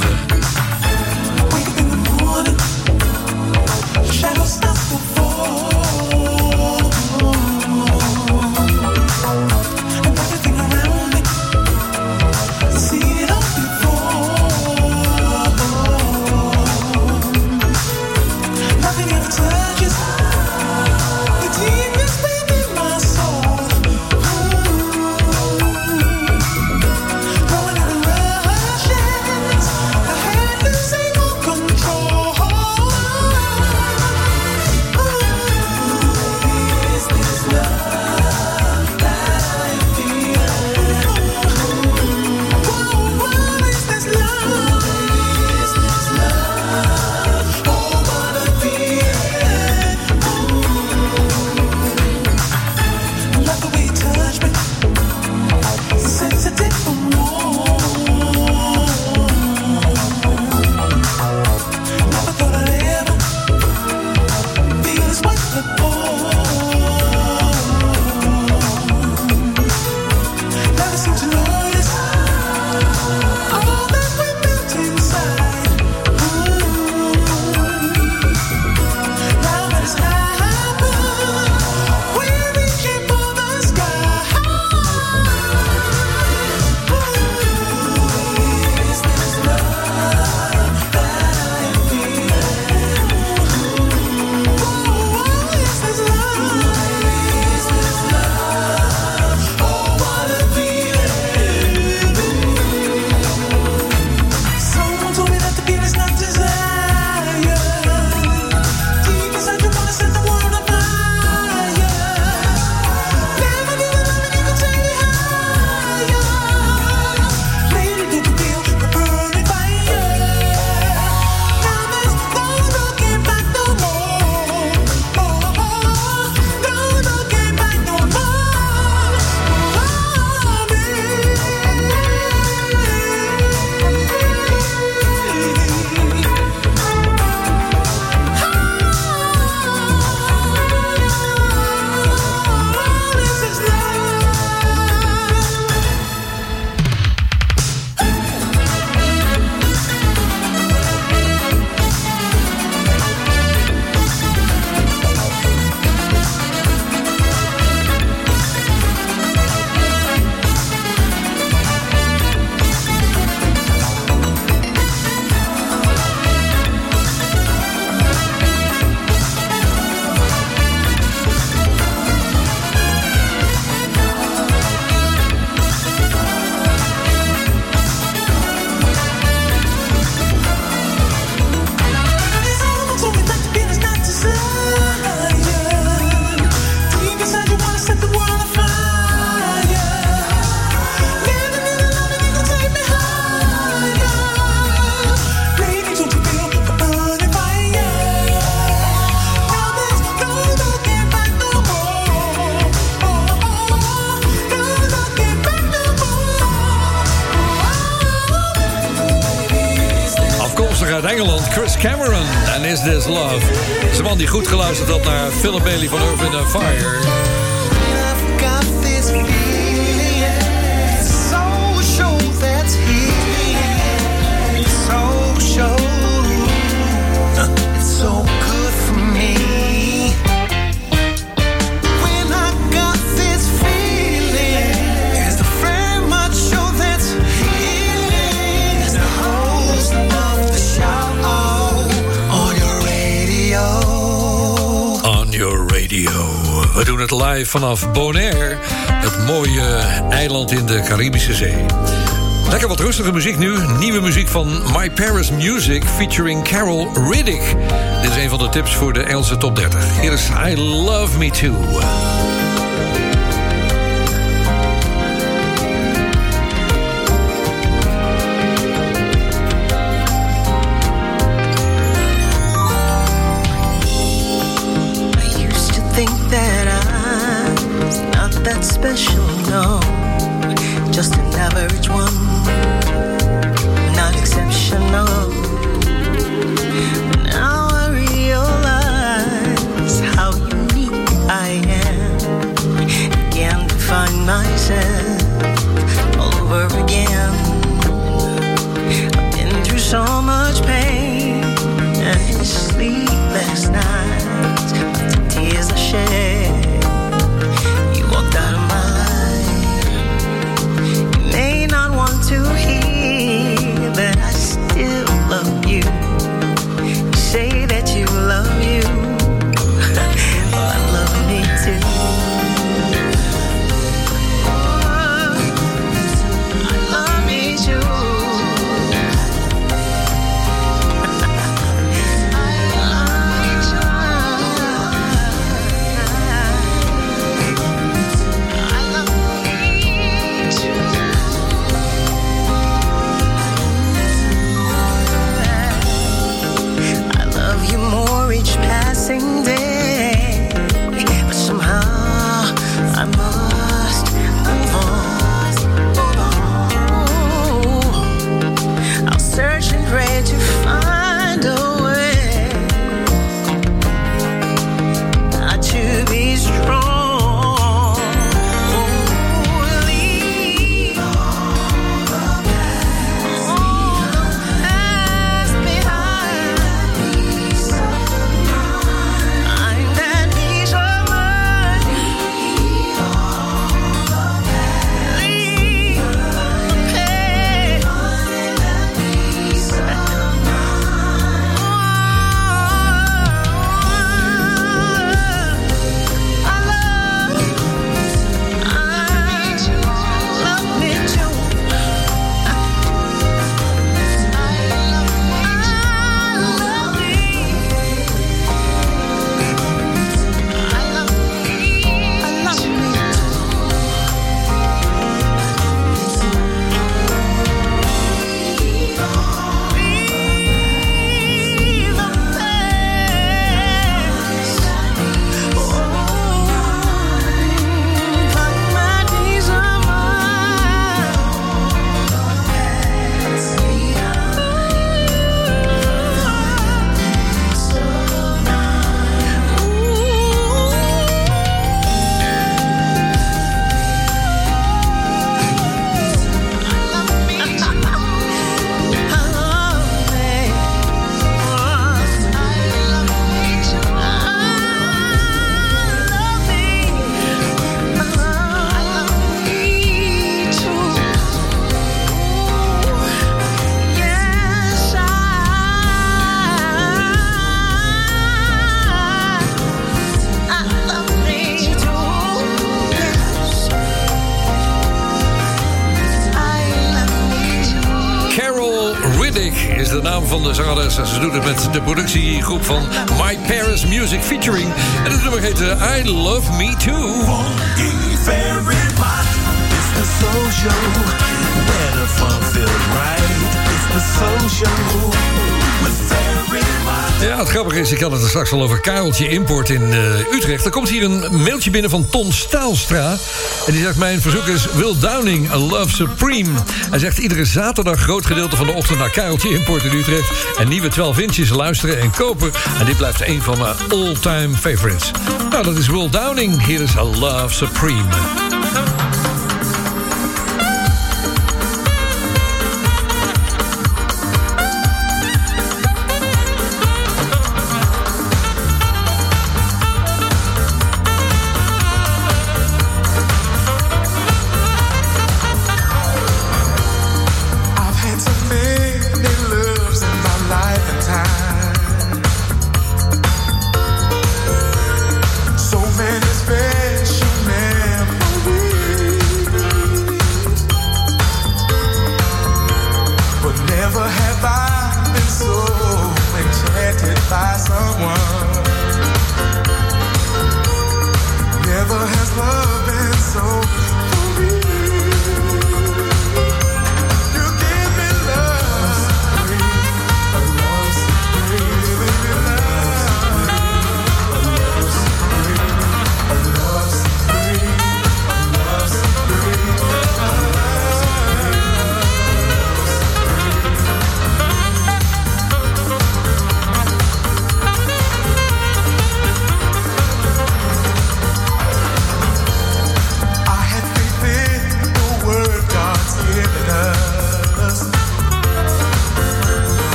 Is This Love? Is een man die goed geluisterd had naar Philip Bailey van and Fire. Vanaf Bonaire, het mooie eiland in de Caribische Zee. Lekker wat rustige muziek nu. Nieuwe muziek van My Paris Music featuring Carol Riddick. Dit is een van de tips voor de Engelse top 30. Hier is I Love Me Too. Productiegroep van My Paris Music featuring. En het nummer heet eh, I Love Me Too. Ja, het grappige is, ik had het straks al over Kareltje Import in eh, Utrecht. Er komt hier een mailtje binnen van Ton Staalstra. En die zegt, mijn verzoek is Will Downing, A Love Supreme. Hij zegt, iedere zaterdag groot gedeelte van de ochtend naar Kareltje Import in Utrecht. En nieuwe 12 inches luisteren en kopen. En dit blijft een van mijn all-time favorites. Nou, dat is Will Downing. Hier is A Love Supreme.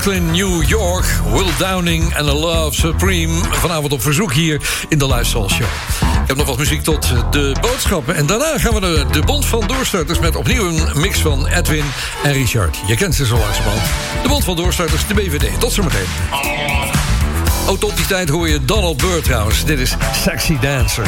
Brooklyn, New York. Will Downing en A Love Supreme. Vanavond op verzoek hier in de Live Soul Show. Ik heb nog wat muziek tot de boodschappen. En daarna gaan we de Bond van Doorstarters... met opnieuw een mix van Edwin en Richard. Je kent ze zo langzamerhand. De Bond van Doorstarters, de BVD. Tot zometeen. Oh, tot die tijd hoor je Donald Byrd trouwens. Dit is Sexy Dancer.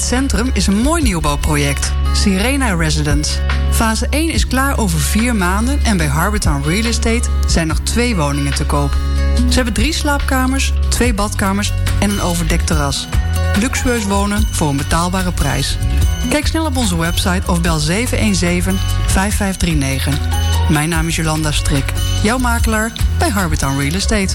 Het centrum, is een mooi nieuwbouwproject. Sirena Residence. Fase 1 is klaar over vier maanden en bij Harbortown Real Estate zijn nog twee woningen te koop. Ze hebben drie slaapkamers, twee badkamers en een overdekt terras. Luxueus wonen voor een betaalbare prijs. Kijk snel op onze website of bel 717-5539. Mijn naam is Jolanda Strik, jouw makelaar bij Harbortown Real Estate.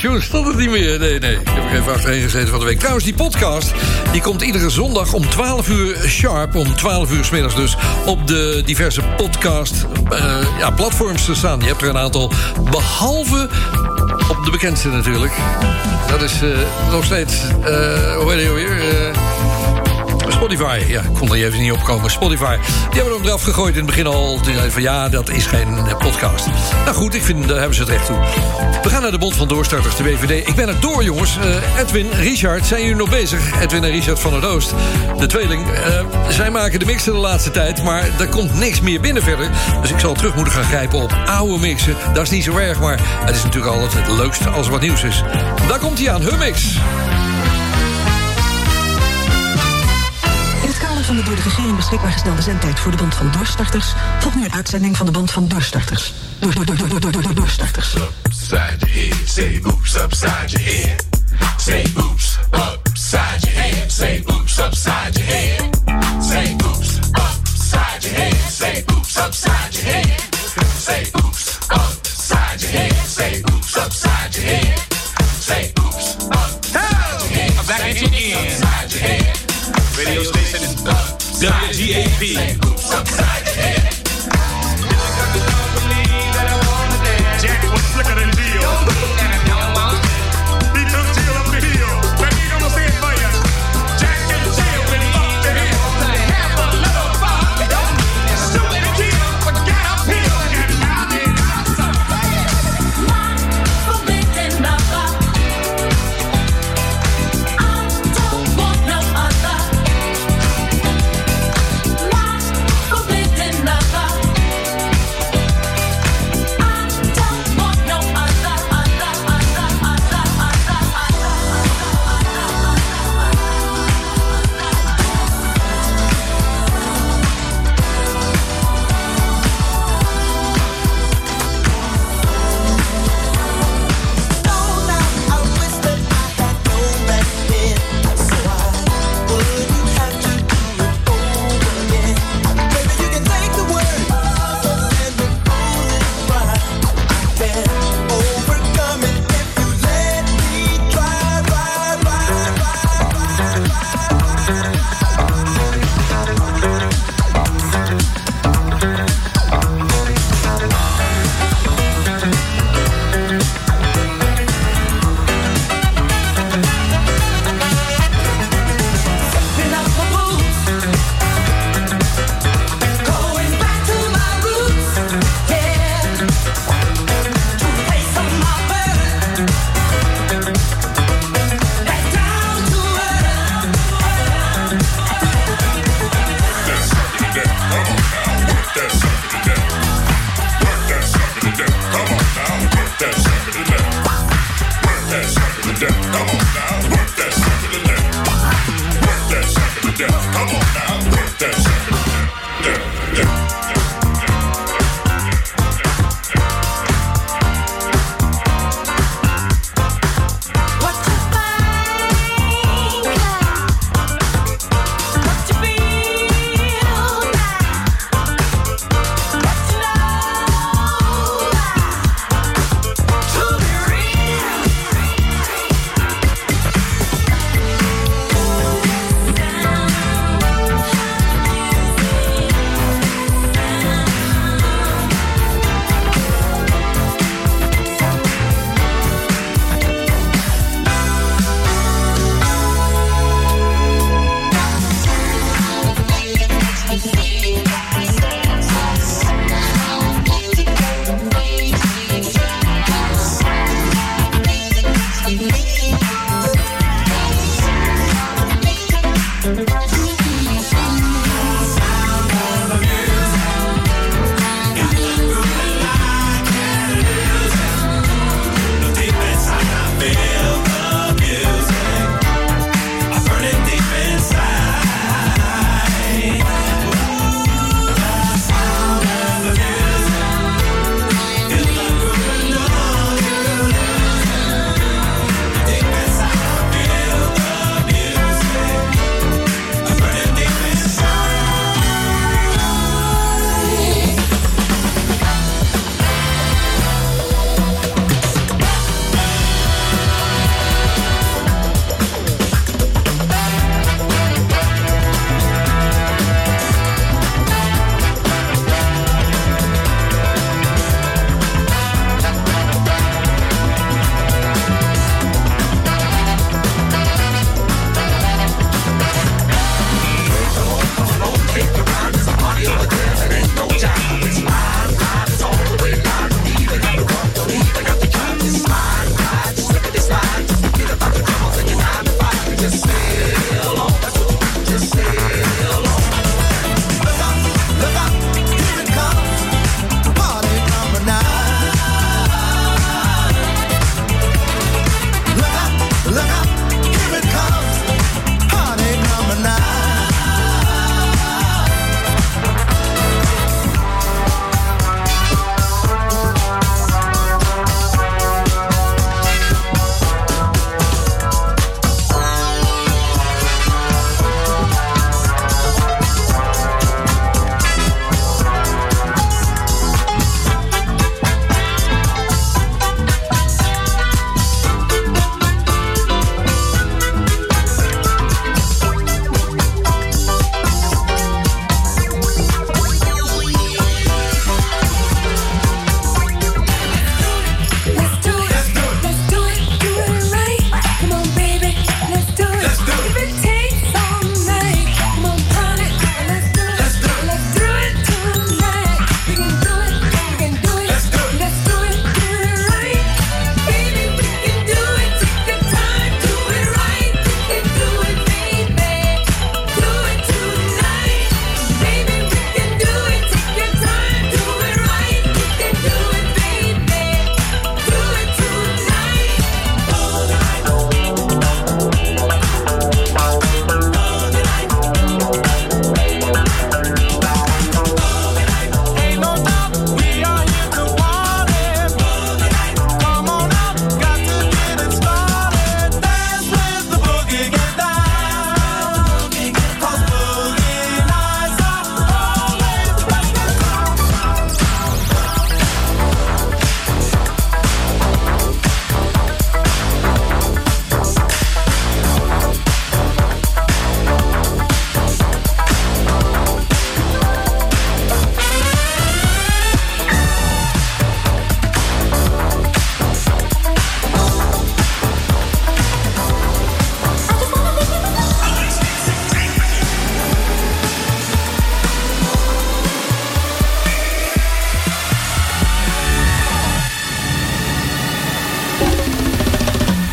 De stond het niet meer. Nee, nee. Ik heb er even achterheen gezeten van de week. Trouwens, die podcast die komt iedere zondag om 12 uur sharp. Om 12 uur 's middags dus. Op de diverse podcast eh, ja, platforms te staan. Je hebt er een aantal. Behalve op de bekendste natuurlijk. Dat is eh, nog steeds. eh hoe heet hij alweer? Spotify, ja, ik kon er even niet opkomen. Spotify, die hebben hem eraf gegooid in het begin al. Van ja, dat is geen eh, podcast. Nou goed, ik vind, daar hebben ze het recht toe. We gaan naar de Bond van Doorstarters, de BVD. Ik ben er door, jongens. Eh, Edwin, Richard, zijn jullie nog bezig? Edwin en Richard van het Oost, de tweeling. Eh, zij maken de mixen de laatste tijd, maar er komt niks meer binnen verder. Dus ik zal terug moeten gaan grijpen op oude mixen. Dat is niet zo erg, maar het is natuurlijk altijd het leukste als er wat nieuws is. Daar komt hij aan, hun mix. van de door de regering beschikbaar gestelde zendtijd voor de band van doorstarters volgt nu een uitzending van de band van doorstarters. Door, door, door, door, door, door, door, doorstarters. Upside your head, say oops, upside your head. Say oops, upside your head. Say oops, upside your head. Say oops, upside your head. Say oops, upside your head. Say oops, upside your head. Say oops, upside your head. Say oops, upside your head. Back at again. radio station is uh, WGAP. Jack was slicker than Dio.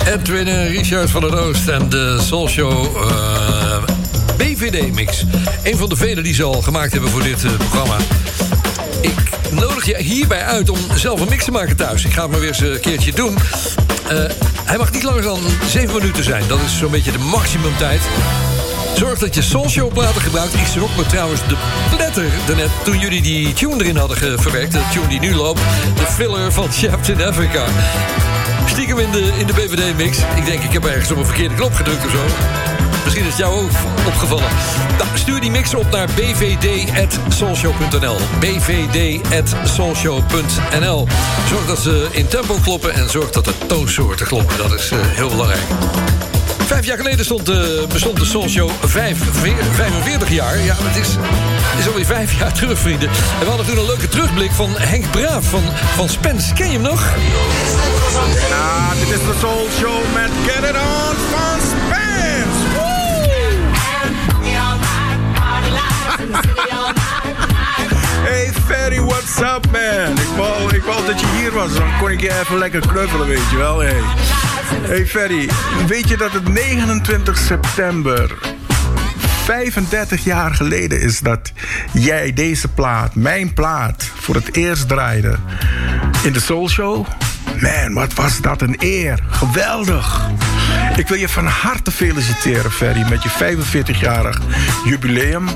Edwin Richard van der Oost en de Soul Show eh, BVD-mix. Een van de vele die ze al gemaakt hebben voor dit eh, programma. Ik nodig je hierbij uit om zelf een mix te maken thuis. Ik ga het maar weer eens een keertje doen. Eh, hij mag niet langer dan 7 minuten zijn. Dat is zo'n beetje de maximumtijd. Zorg dat je Soulshow platen gebruikt. Ik schrok me trouwens de pletter daarnet toen jullie die tune erin hadden verwerkt. De tune die nu loopt. De filler van *laughs* Captain Africa. Stiekem in de, in de BVD-mix. Ik denk, ik heb ergens op een verkeerde knop gedrukt of zo. Misschien is het jou ook opgevallen. Nou, stuur die mix op naar bvd.soulshow.nl. bvd.soulshow.nl. Zorg dat ze in tempo kloppen en zorg dat de toonsoorten kloppen. Dat is eh, heel belangrijk. Vijf jaar geleden stond, eh, bestond de Soul Show vijf, veer- 45 jaar. Ja, het is, is alweer vijf jaar terug, vrienden. En we hadden toen een leuke terugblik van Henk Braaf van, van Spence. Ken je hem nog? Ah, dit is de Soul Show met Get It On van Spence. Hey Ferry, what's up man? Ik wou, ik wou dat je hier was, dan kon ik je even lekker knuffelen, weet je wel. Hey, hey Ferry, weet je dat het 29 september 35 jaar geleden is dat jij deze plaat, mijn plaat, voor het eerst draaide in de Soul Show? Man, wat was dat een eer. Geweldig. Ik wil je van harte feliciteren, Ferry, met je 45-jarig jubileum.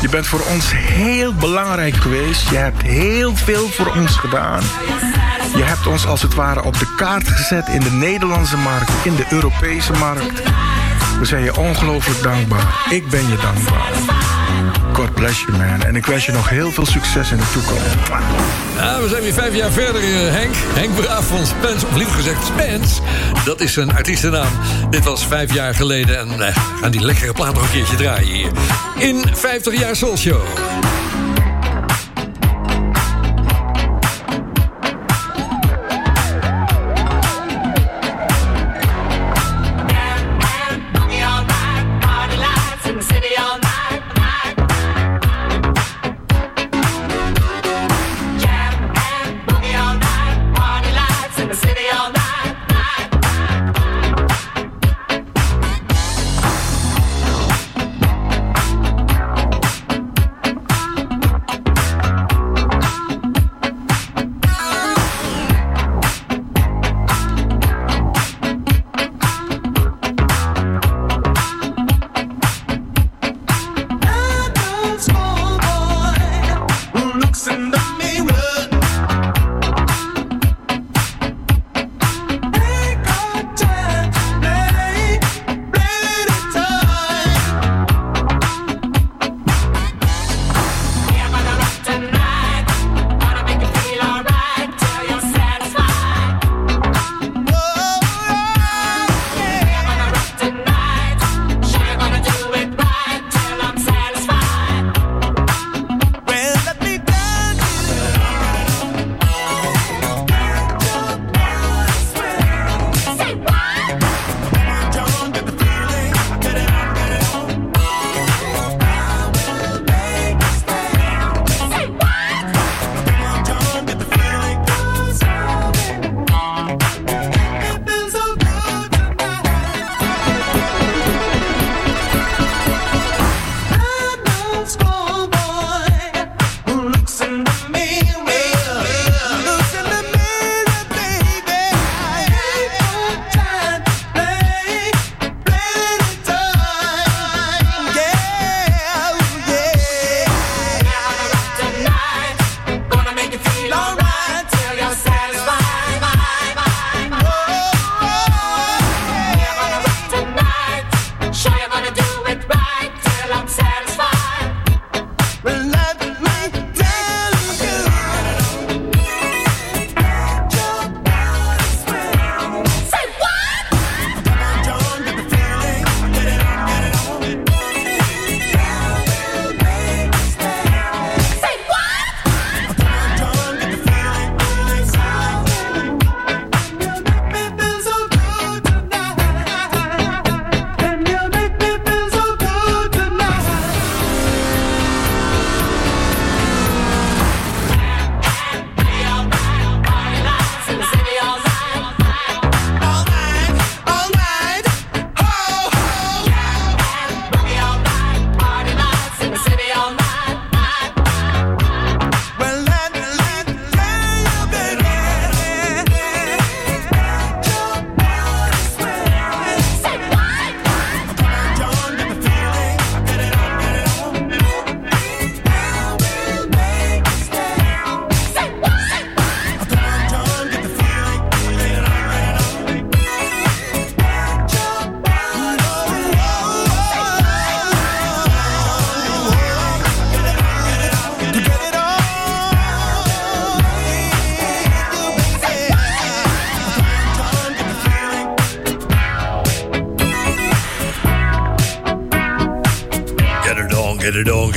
Je bent voor ons heel belangrijk geweest. Je hebt heel veel voor ons gedaan. Je hebt ons als het ware op de kaart gezet in de Nederlandse markt, in de Europese markt. We zijn je ongelooflijk dankbaar. Ik ben je dankbaar. God bless you, man. En ik wens je nog heel veel succes in de toekomst. We zijn weer vijf jaar verder, eh, Henk. Henk Braaf van Spence, of liever gezegd Spence. Dat is zijn artiestennaam. Dit was vijf jaar geleden en eh, gaan die lekkere plaat nog een keertje draaien hier. In 50 jaar Soul Show.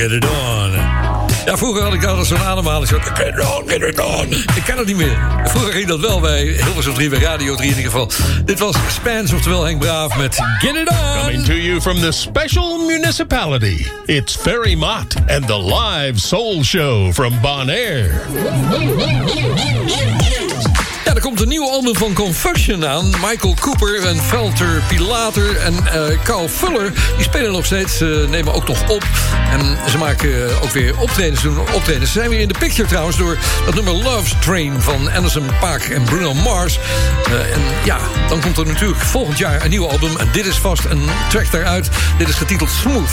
Get it on. Ja, vroeger had ik altijd zo'n ademhaling. Zo, get it on, get it on. Ik kan het niet meer. Vroeger ging dat wel bij Hilversum 3, bij Radio 3 in ieder geval. Dit was Spans, oftewel Henk Braaf met Get It On. Coming to you from the special municipality, it's Ferry Mott and the live soul show from Bonaire. Er komt een nieuw album van Confusion aan. Michael Cooper en Velter Pilater en eh Carl Fuller... die spelen nog steeds, eh, nemen ook nog op. En ze maken eh, ook weer optredens, doen optredens. Ze zijn weer in de picture trouwens... door dat nummer Love's Train van Anderson Paak en Bruno Mars. En ja, dan komt er natuurlijk volgend jaar een nieuw album. En dit is vast een track daaruit. Dit is getiteld Smooth.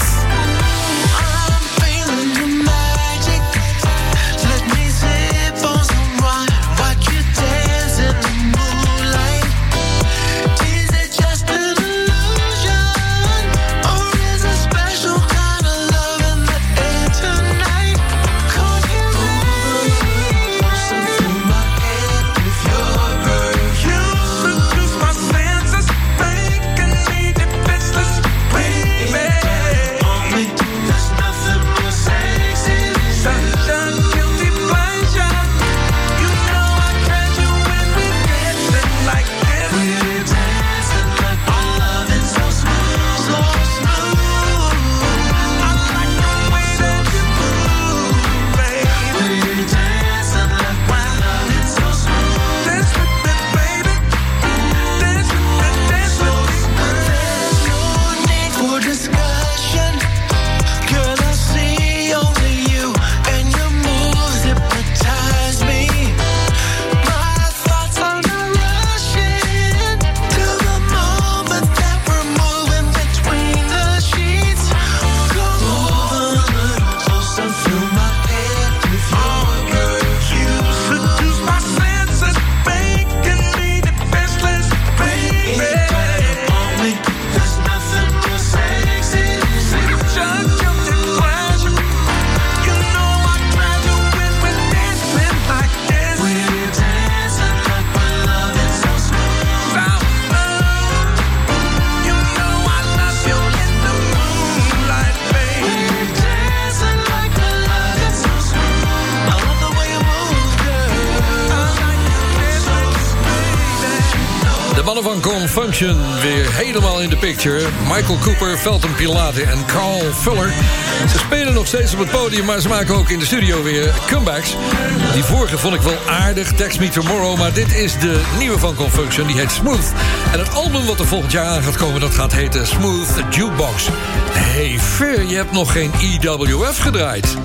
Weer helemaal in de picture. Michael Cooper, Felton Pilate en Carl Fuller. Ze spelen nog steeds op het podium, maar ze maken ook in de studio weer comebacks. Die vorige vond ik wel aardig, Text Me Tomorrow... maar dit is de nieuwe van Confunction, die heet Smooth. En het album wat er volgend jaar aan gaat komen, dat gaat heten Smooth Jukebox. Hey, Fer, je hebt nog geen IWF gedraaid.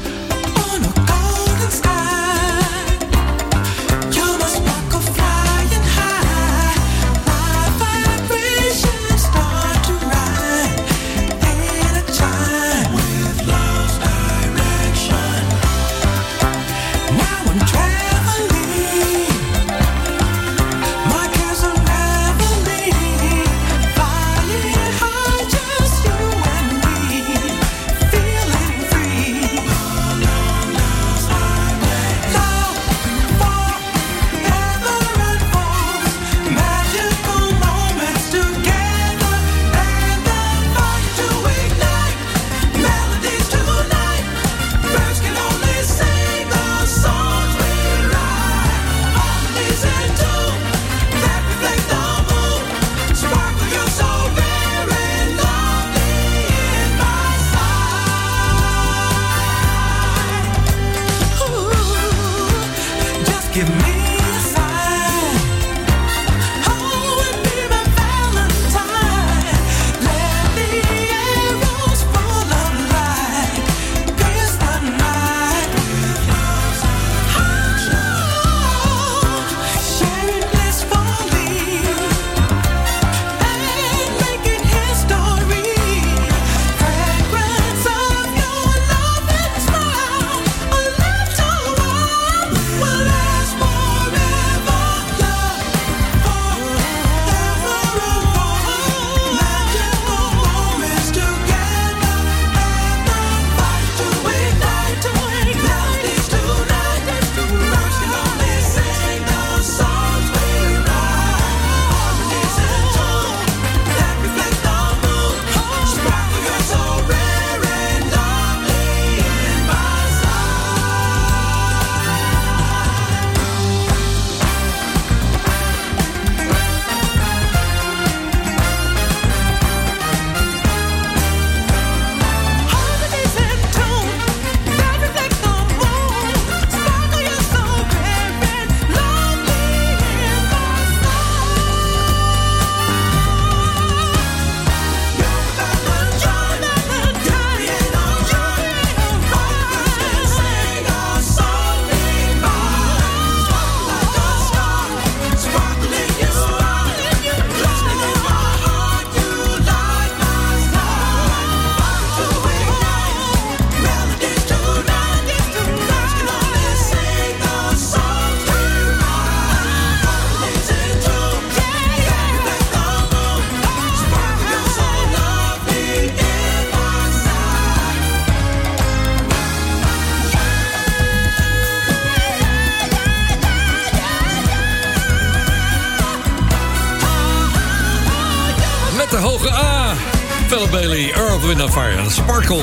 Fire Sparkle.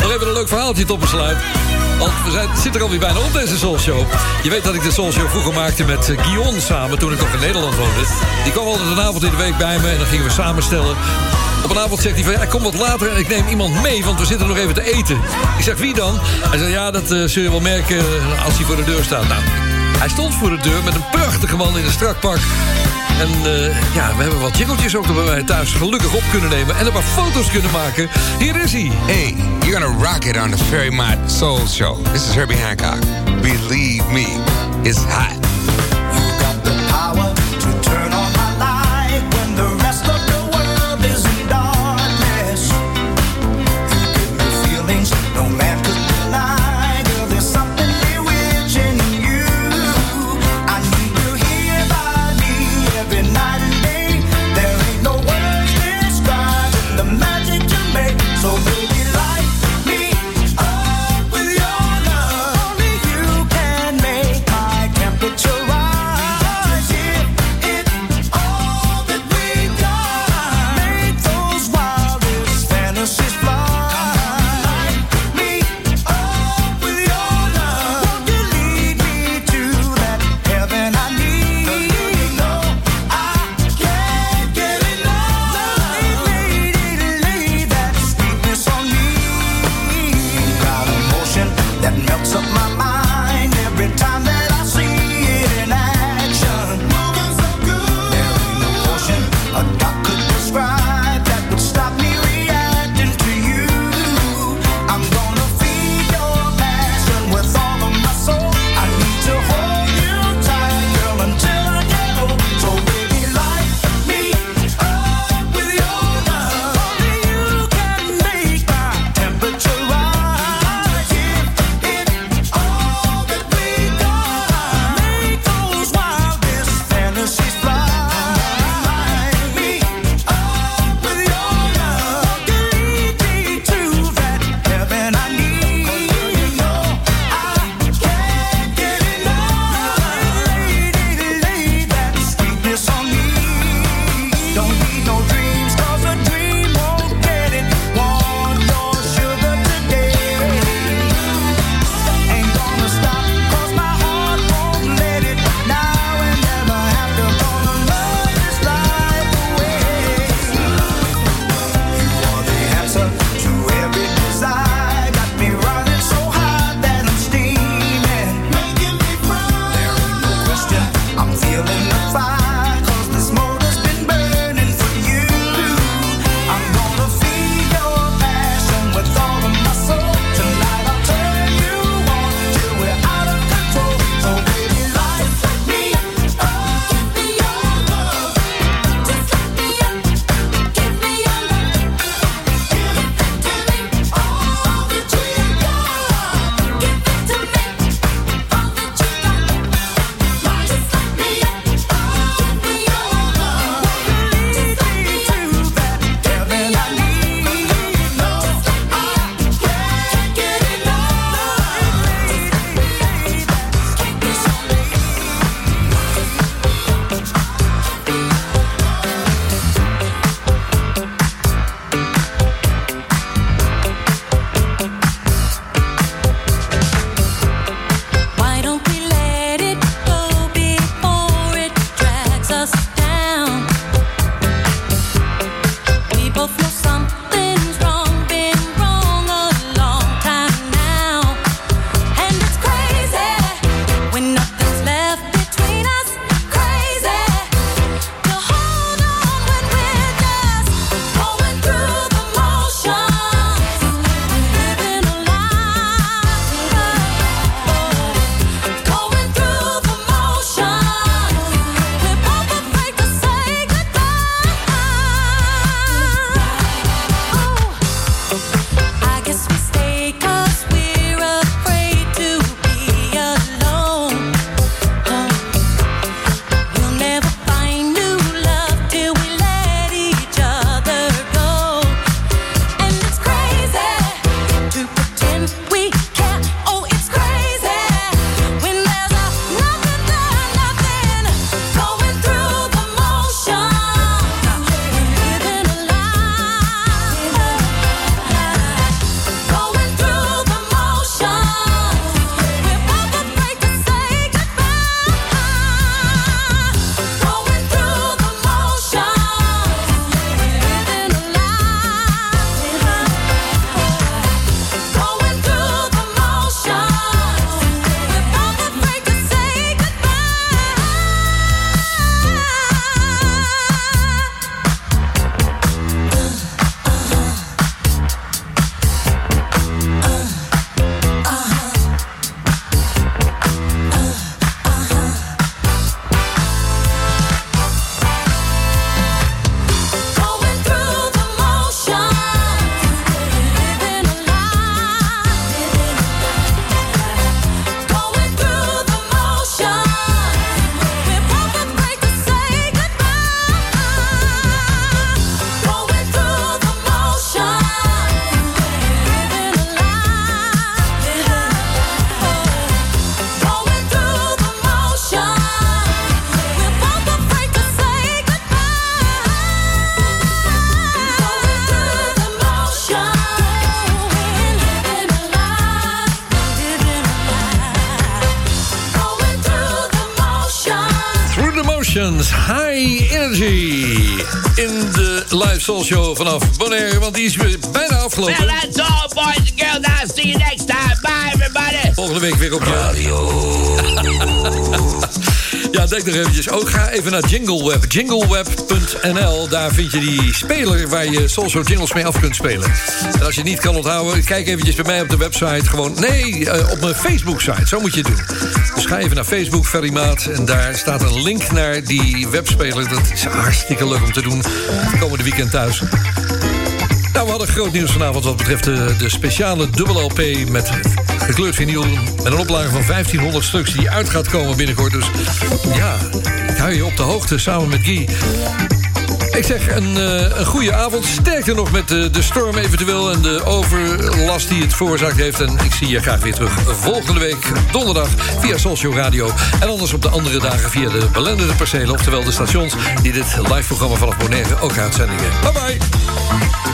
Nog even een leuk verhaaltje tot besluit. Want we zijn, zitten er alweer bijna op deze Soul Show. Je weet dat ik de Soul Show vroeger maakte met eh, Guion samen... toen ik nog in Nederland woonde. Die kwam altijd een avond in de week bij me en dan gingen we samenstellen. Op een avond zegt hij van, ja, ik kom wat later en ik neem iemand mee... want we zitten nog even te eten. Ik zeg, wie dan? Hij zegt, ja, dat eh, zul je wel merken eh, als hij voor de deur staat. Nou, hij stond voor de deur met een prachtige man in een strak pak. En eh, ja, we hebben wat jingeltjes ook bij mij thuis gelukkig op kunnen nemen... en een paar foto's kunnen maken. Hier is hij. Hey, you're gonna rock it on the Ferry Mott Soul Show. This is Herbie Hancock. Believe me, it's hot. Soul show vanaf Bonaire, want die is weer bijna afgelopen. Well, that's all, boys and girls. I'll see you next time. Bye, everybody. Volgende week weer op je *laughs* Ja, denk nog eventjes. Ook ga even naar JingleWeb. Jingleweb.nl. Daar vind je die speler waar je Soulshow jingles mee af kunt spelen. En als je niet kan onthouden, kijk eventjes bij mij op de website. Gewoon, nee, eh, op mijn Facebook-site. Zo moet je het doen. Dus ga even naar Facebook, Ferry Maat. En daar staat een link naar die webspeler. Dat is hartstikke leuk om te doen. Komende weekend thuis. Nou, we hadden groot nieuws vanavond wat betreft de, de speciale dubbel LP met gekleurd vinyl. Met een oplage van 1500 stuks die uit gaat komen binnenkort. Dus ja, ik hou je op de hoogte samen met Guy. Ik zeg een, eh, een goede avond. Sterkte nog met de, de storm eventueel en de overlast die het veroorzaakt heeft. En ik zie je graag weer terug volgende week donderdag via Soulshow Radio. En anders op de andere dagen via de belendende percelen. Oftewel de stations die dit live programma vanaf Bonaire ook uitzendingen. Bye bye!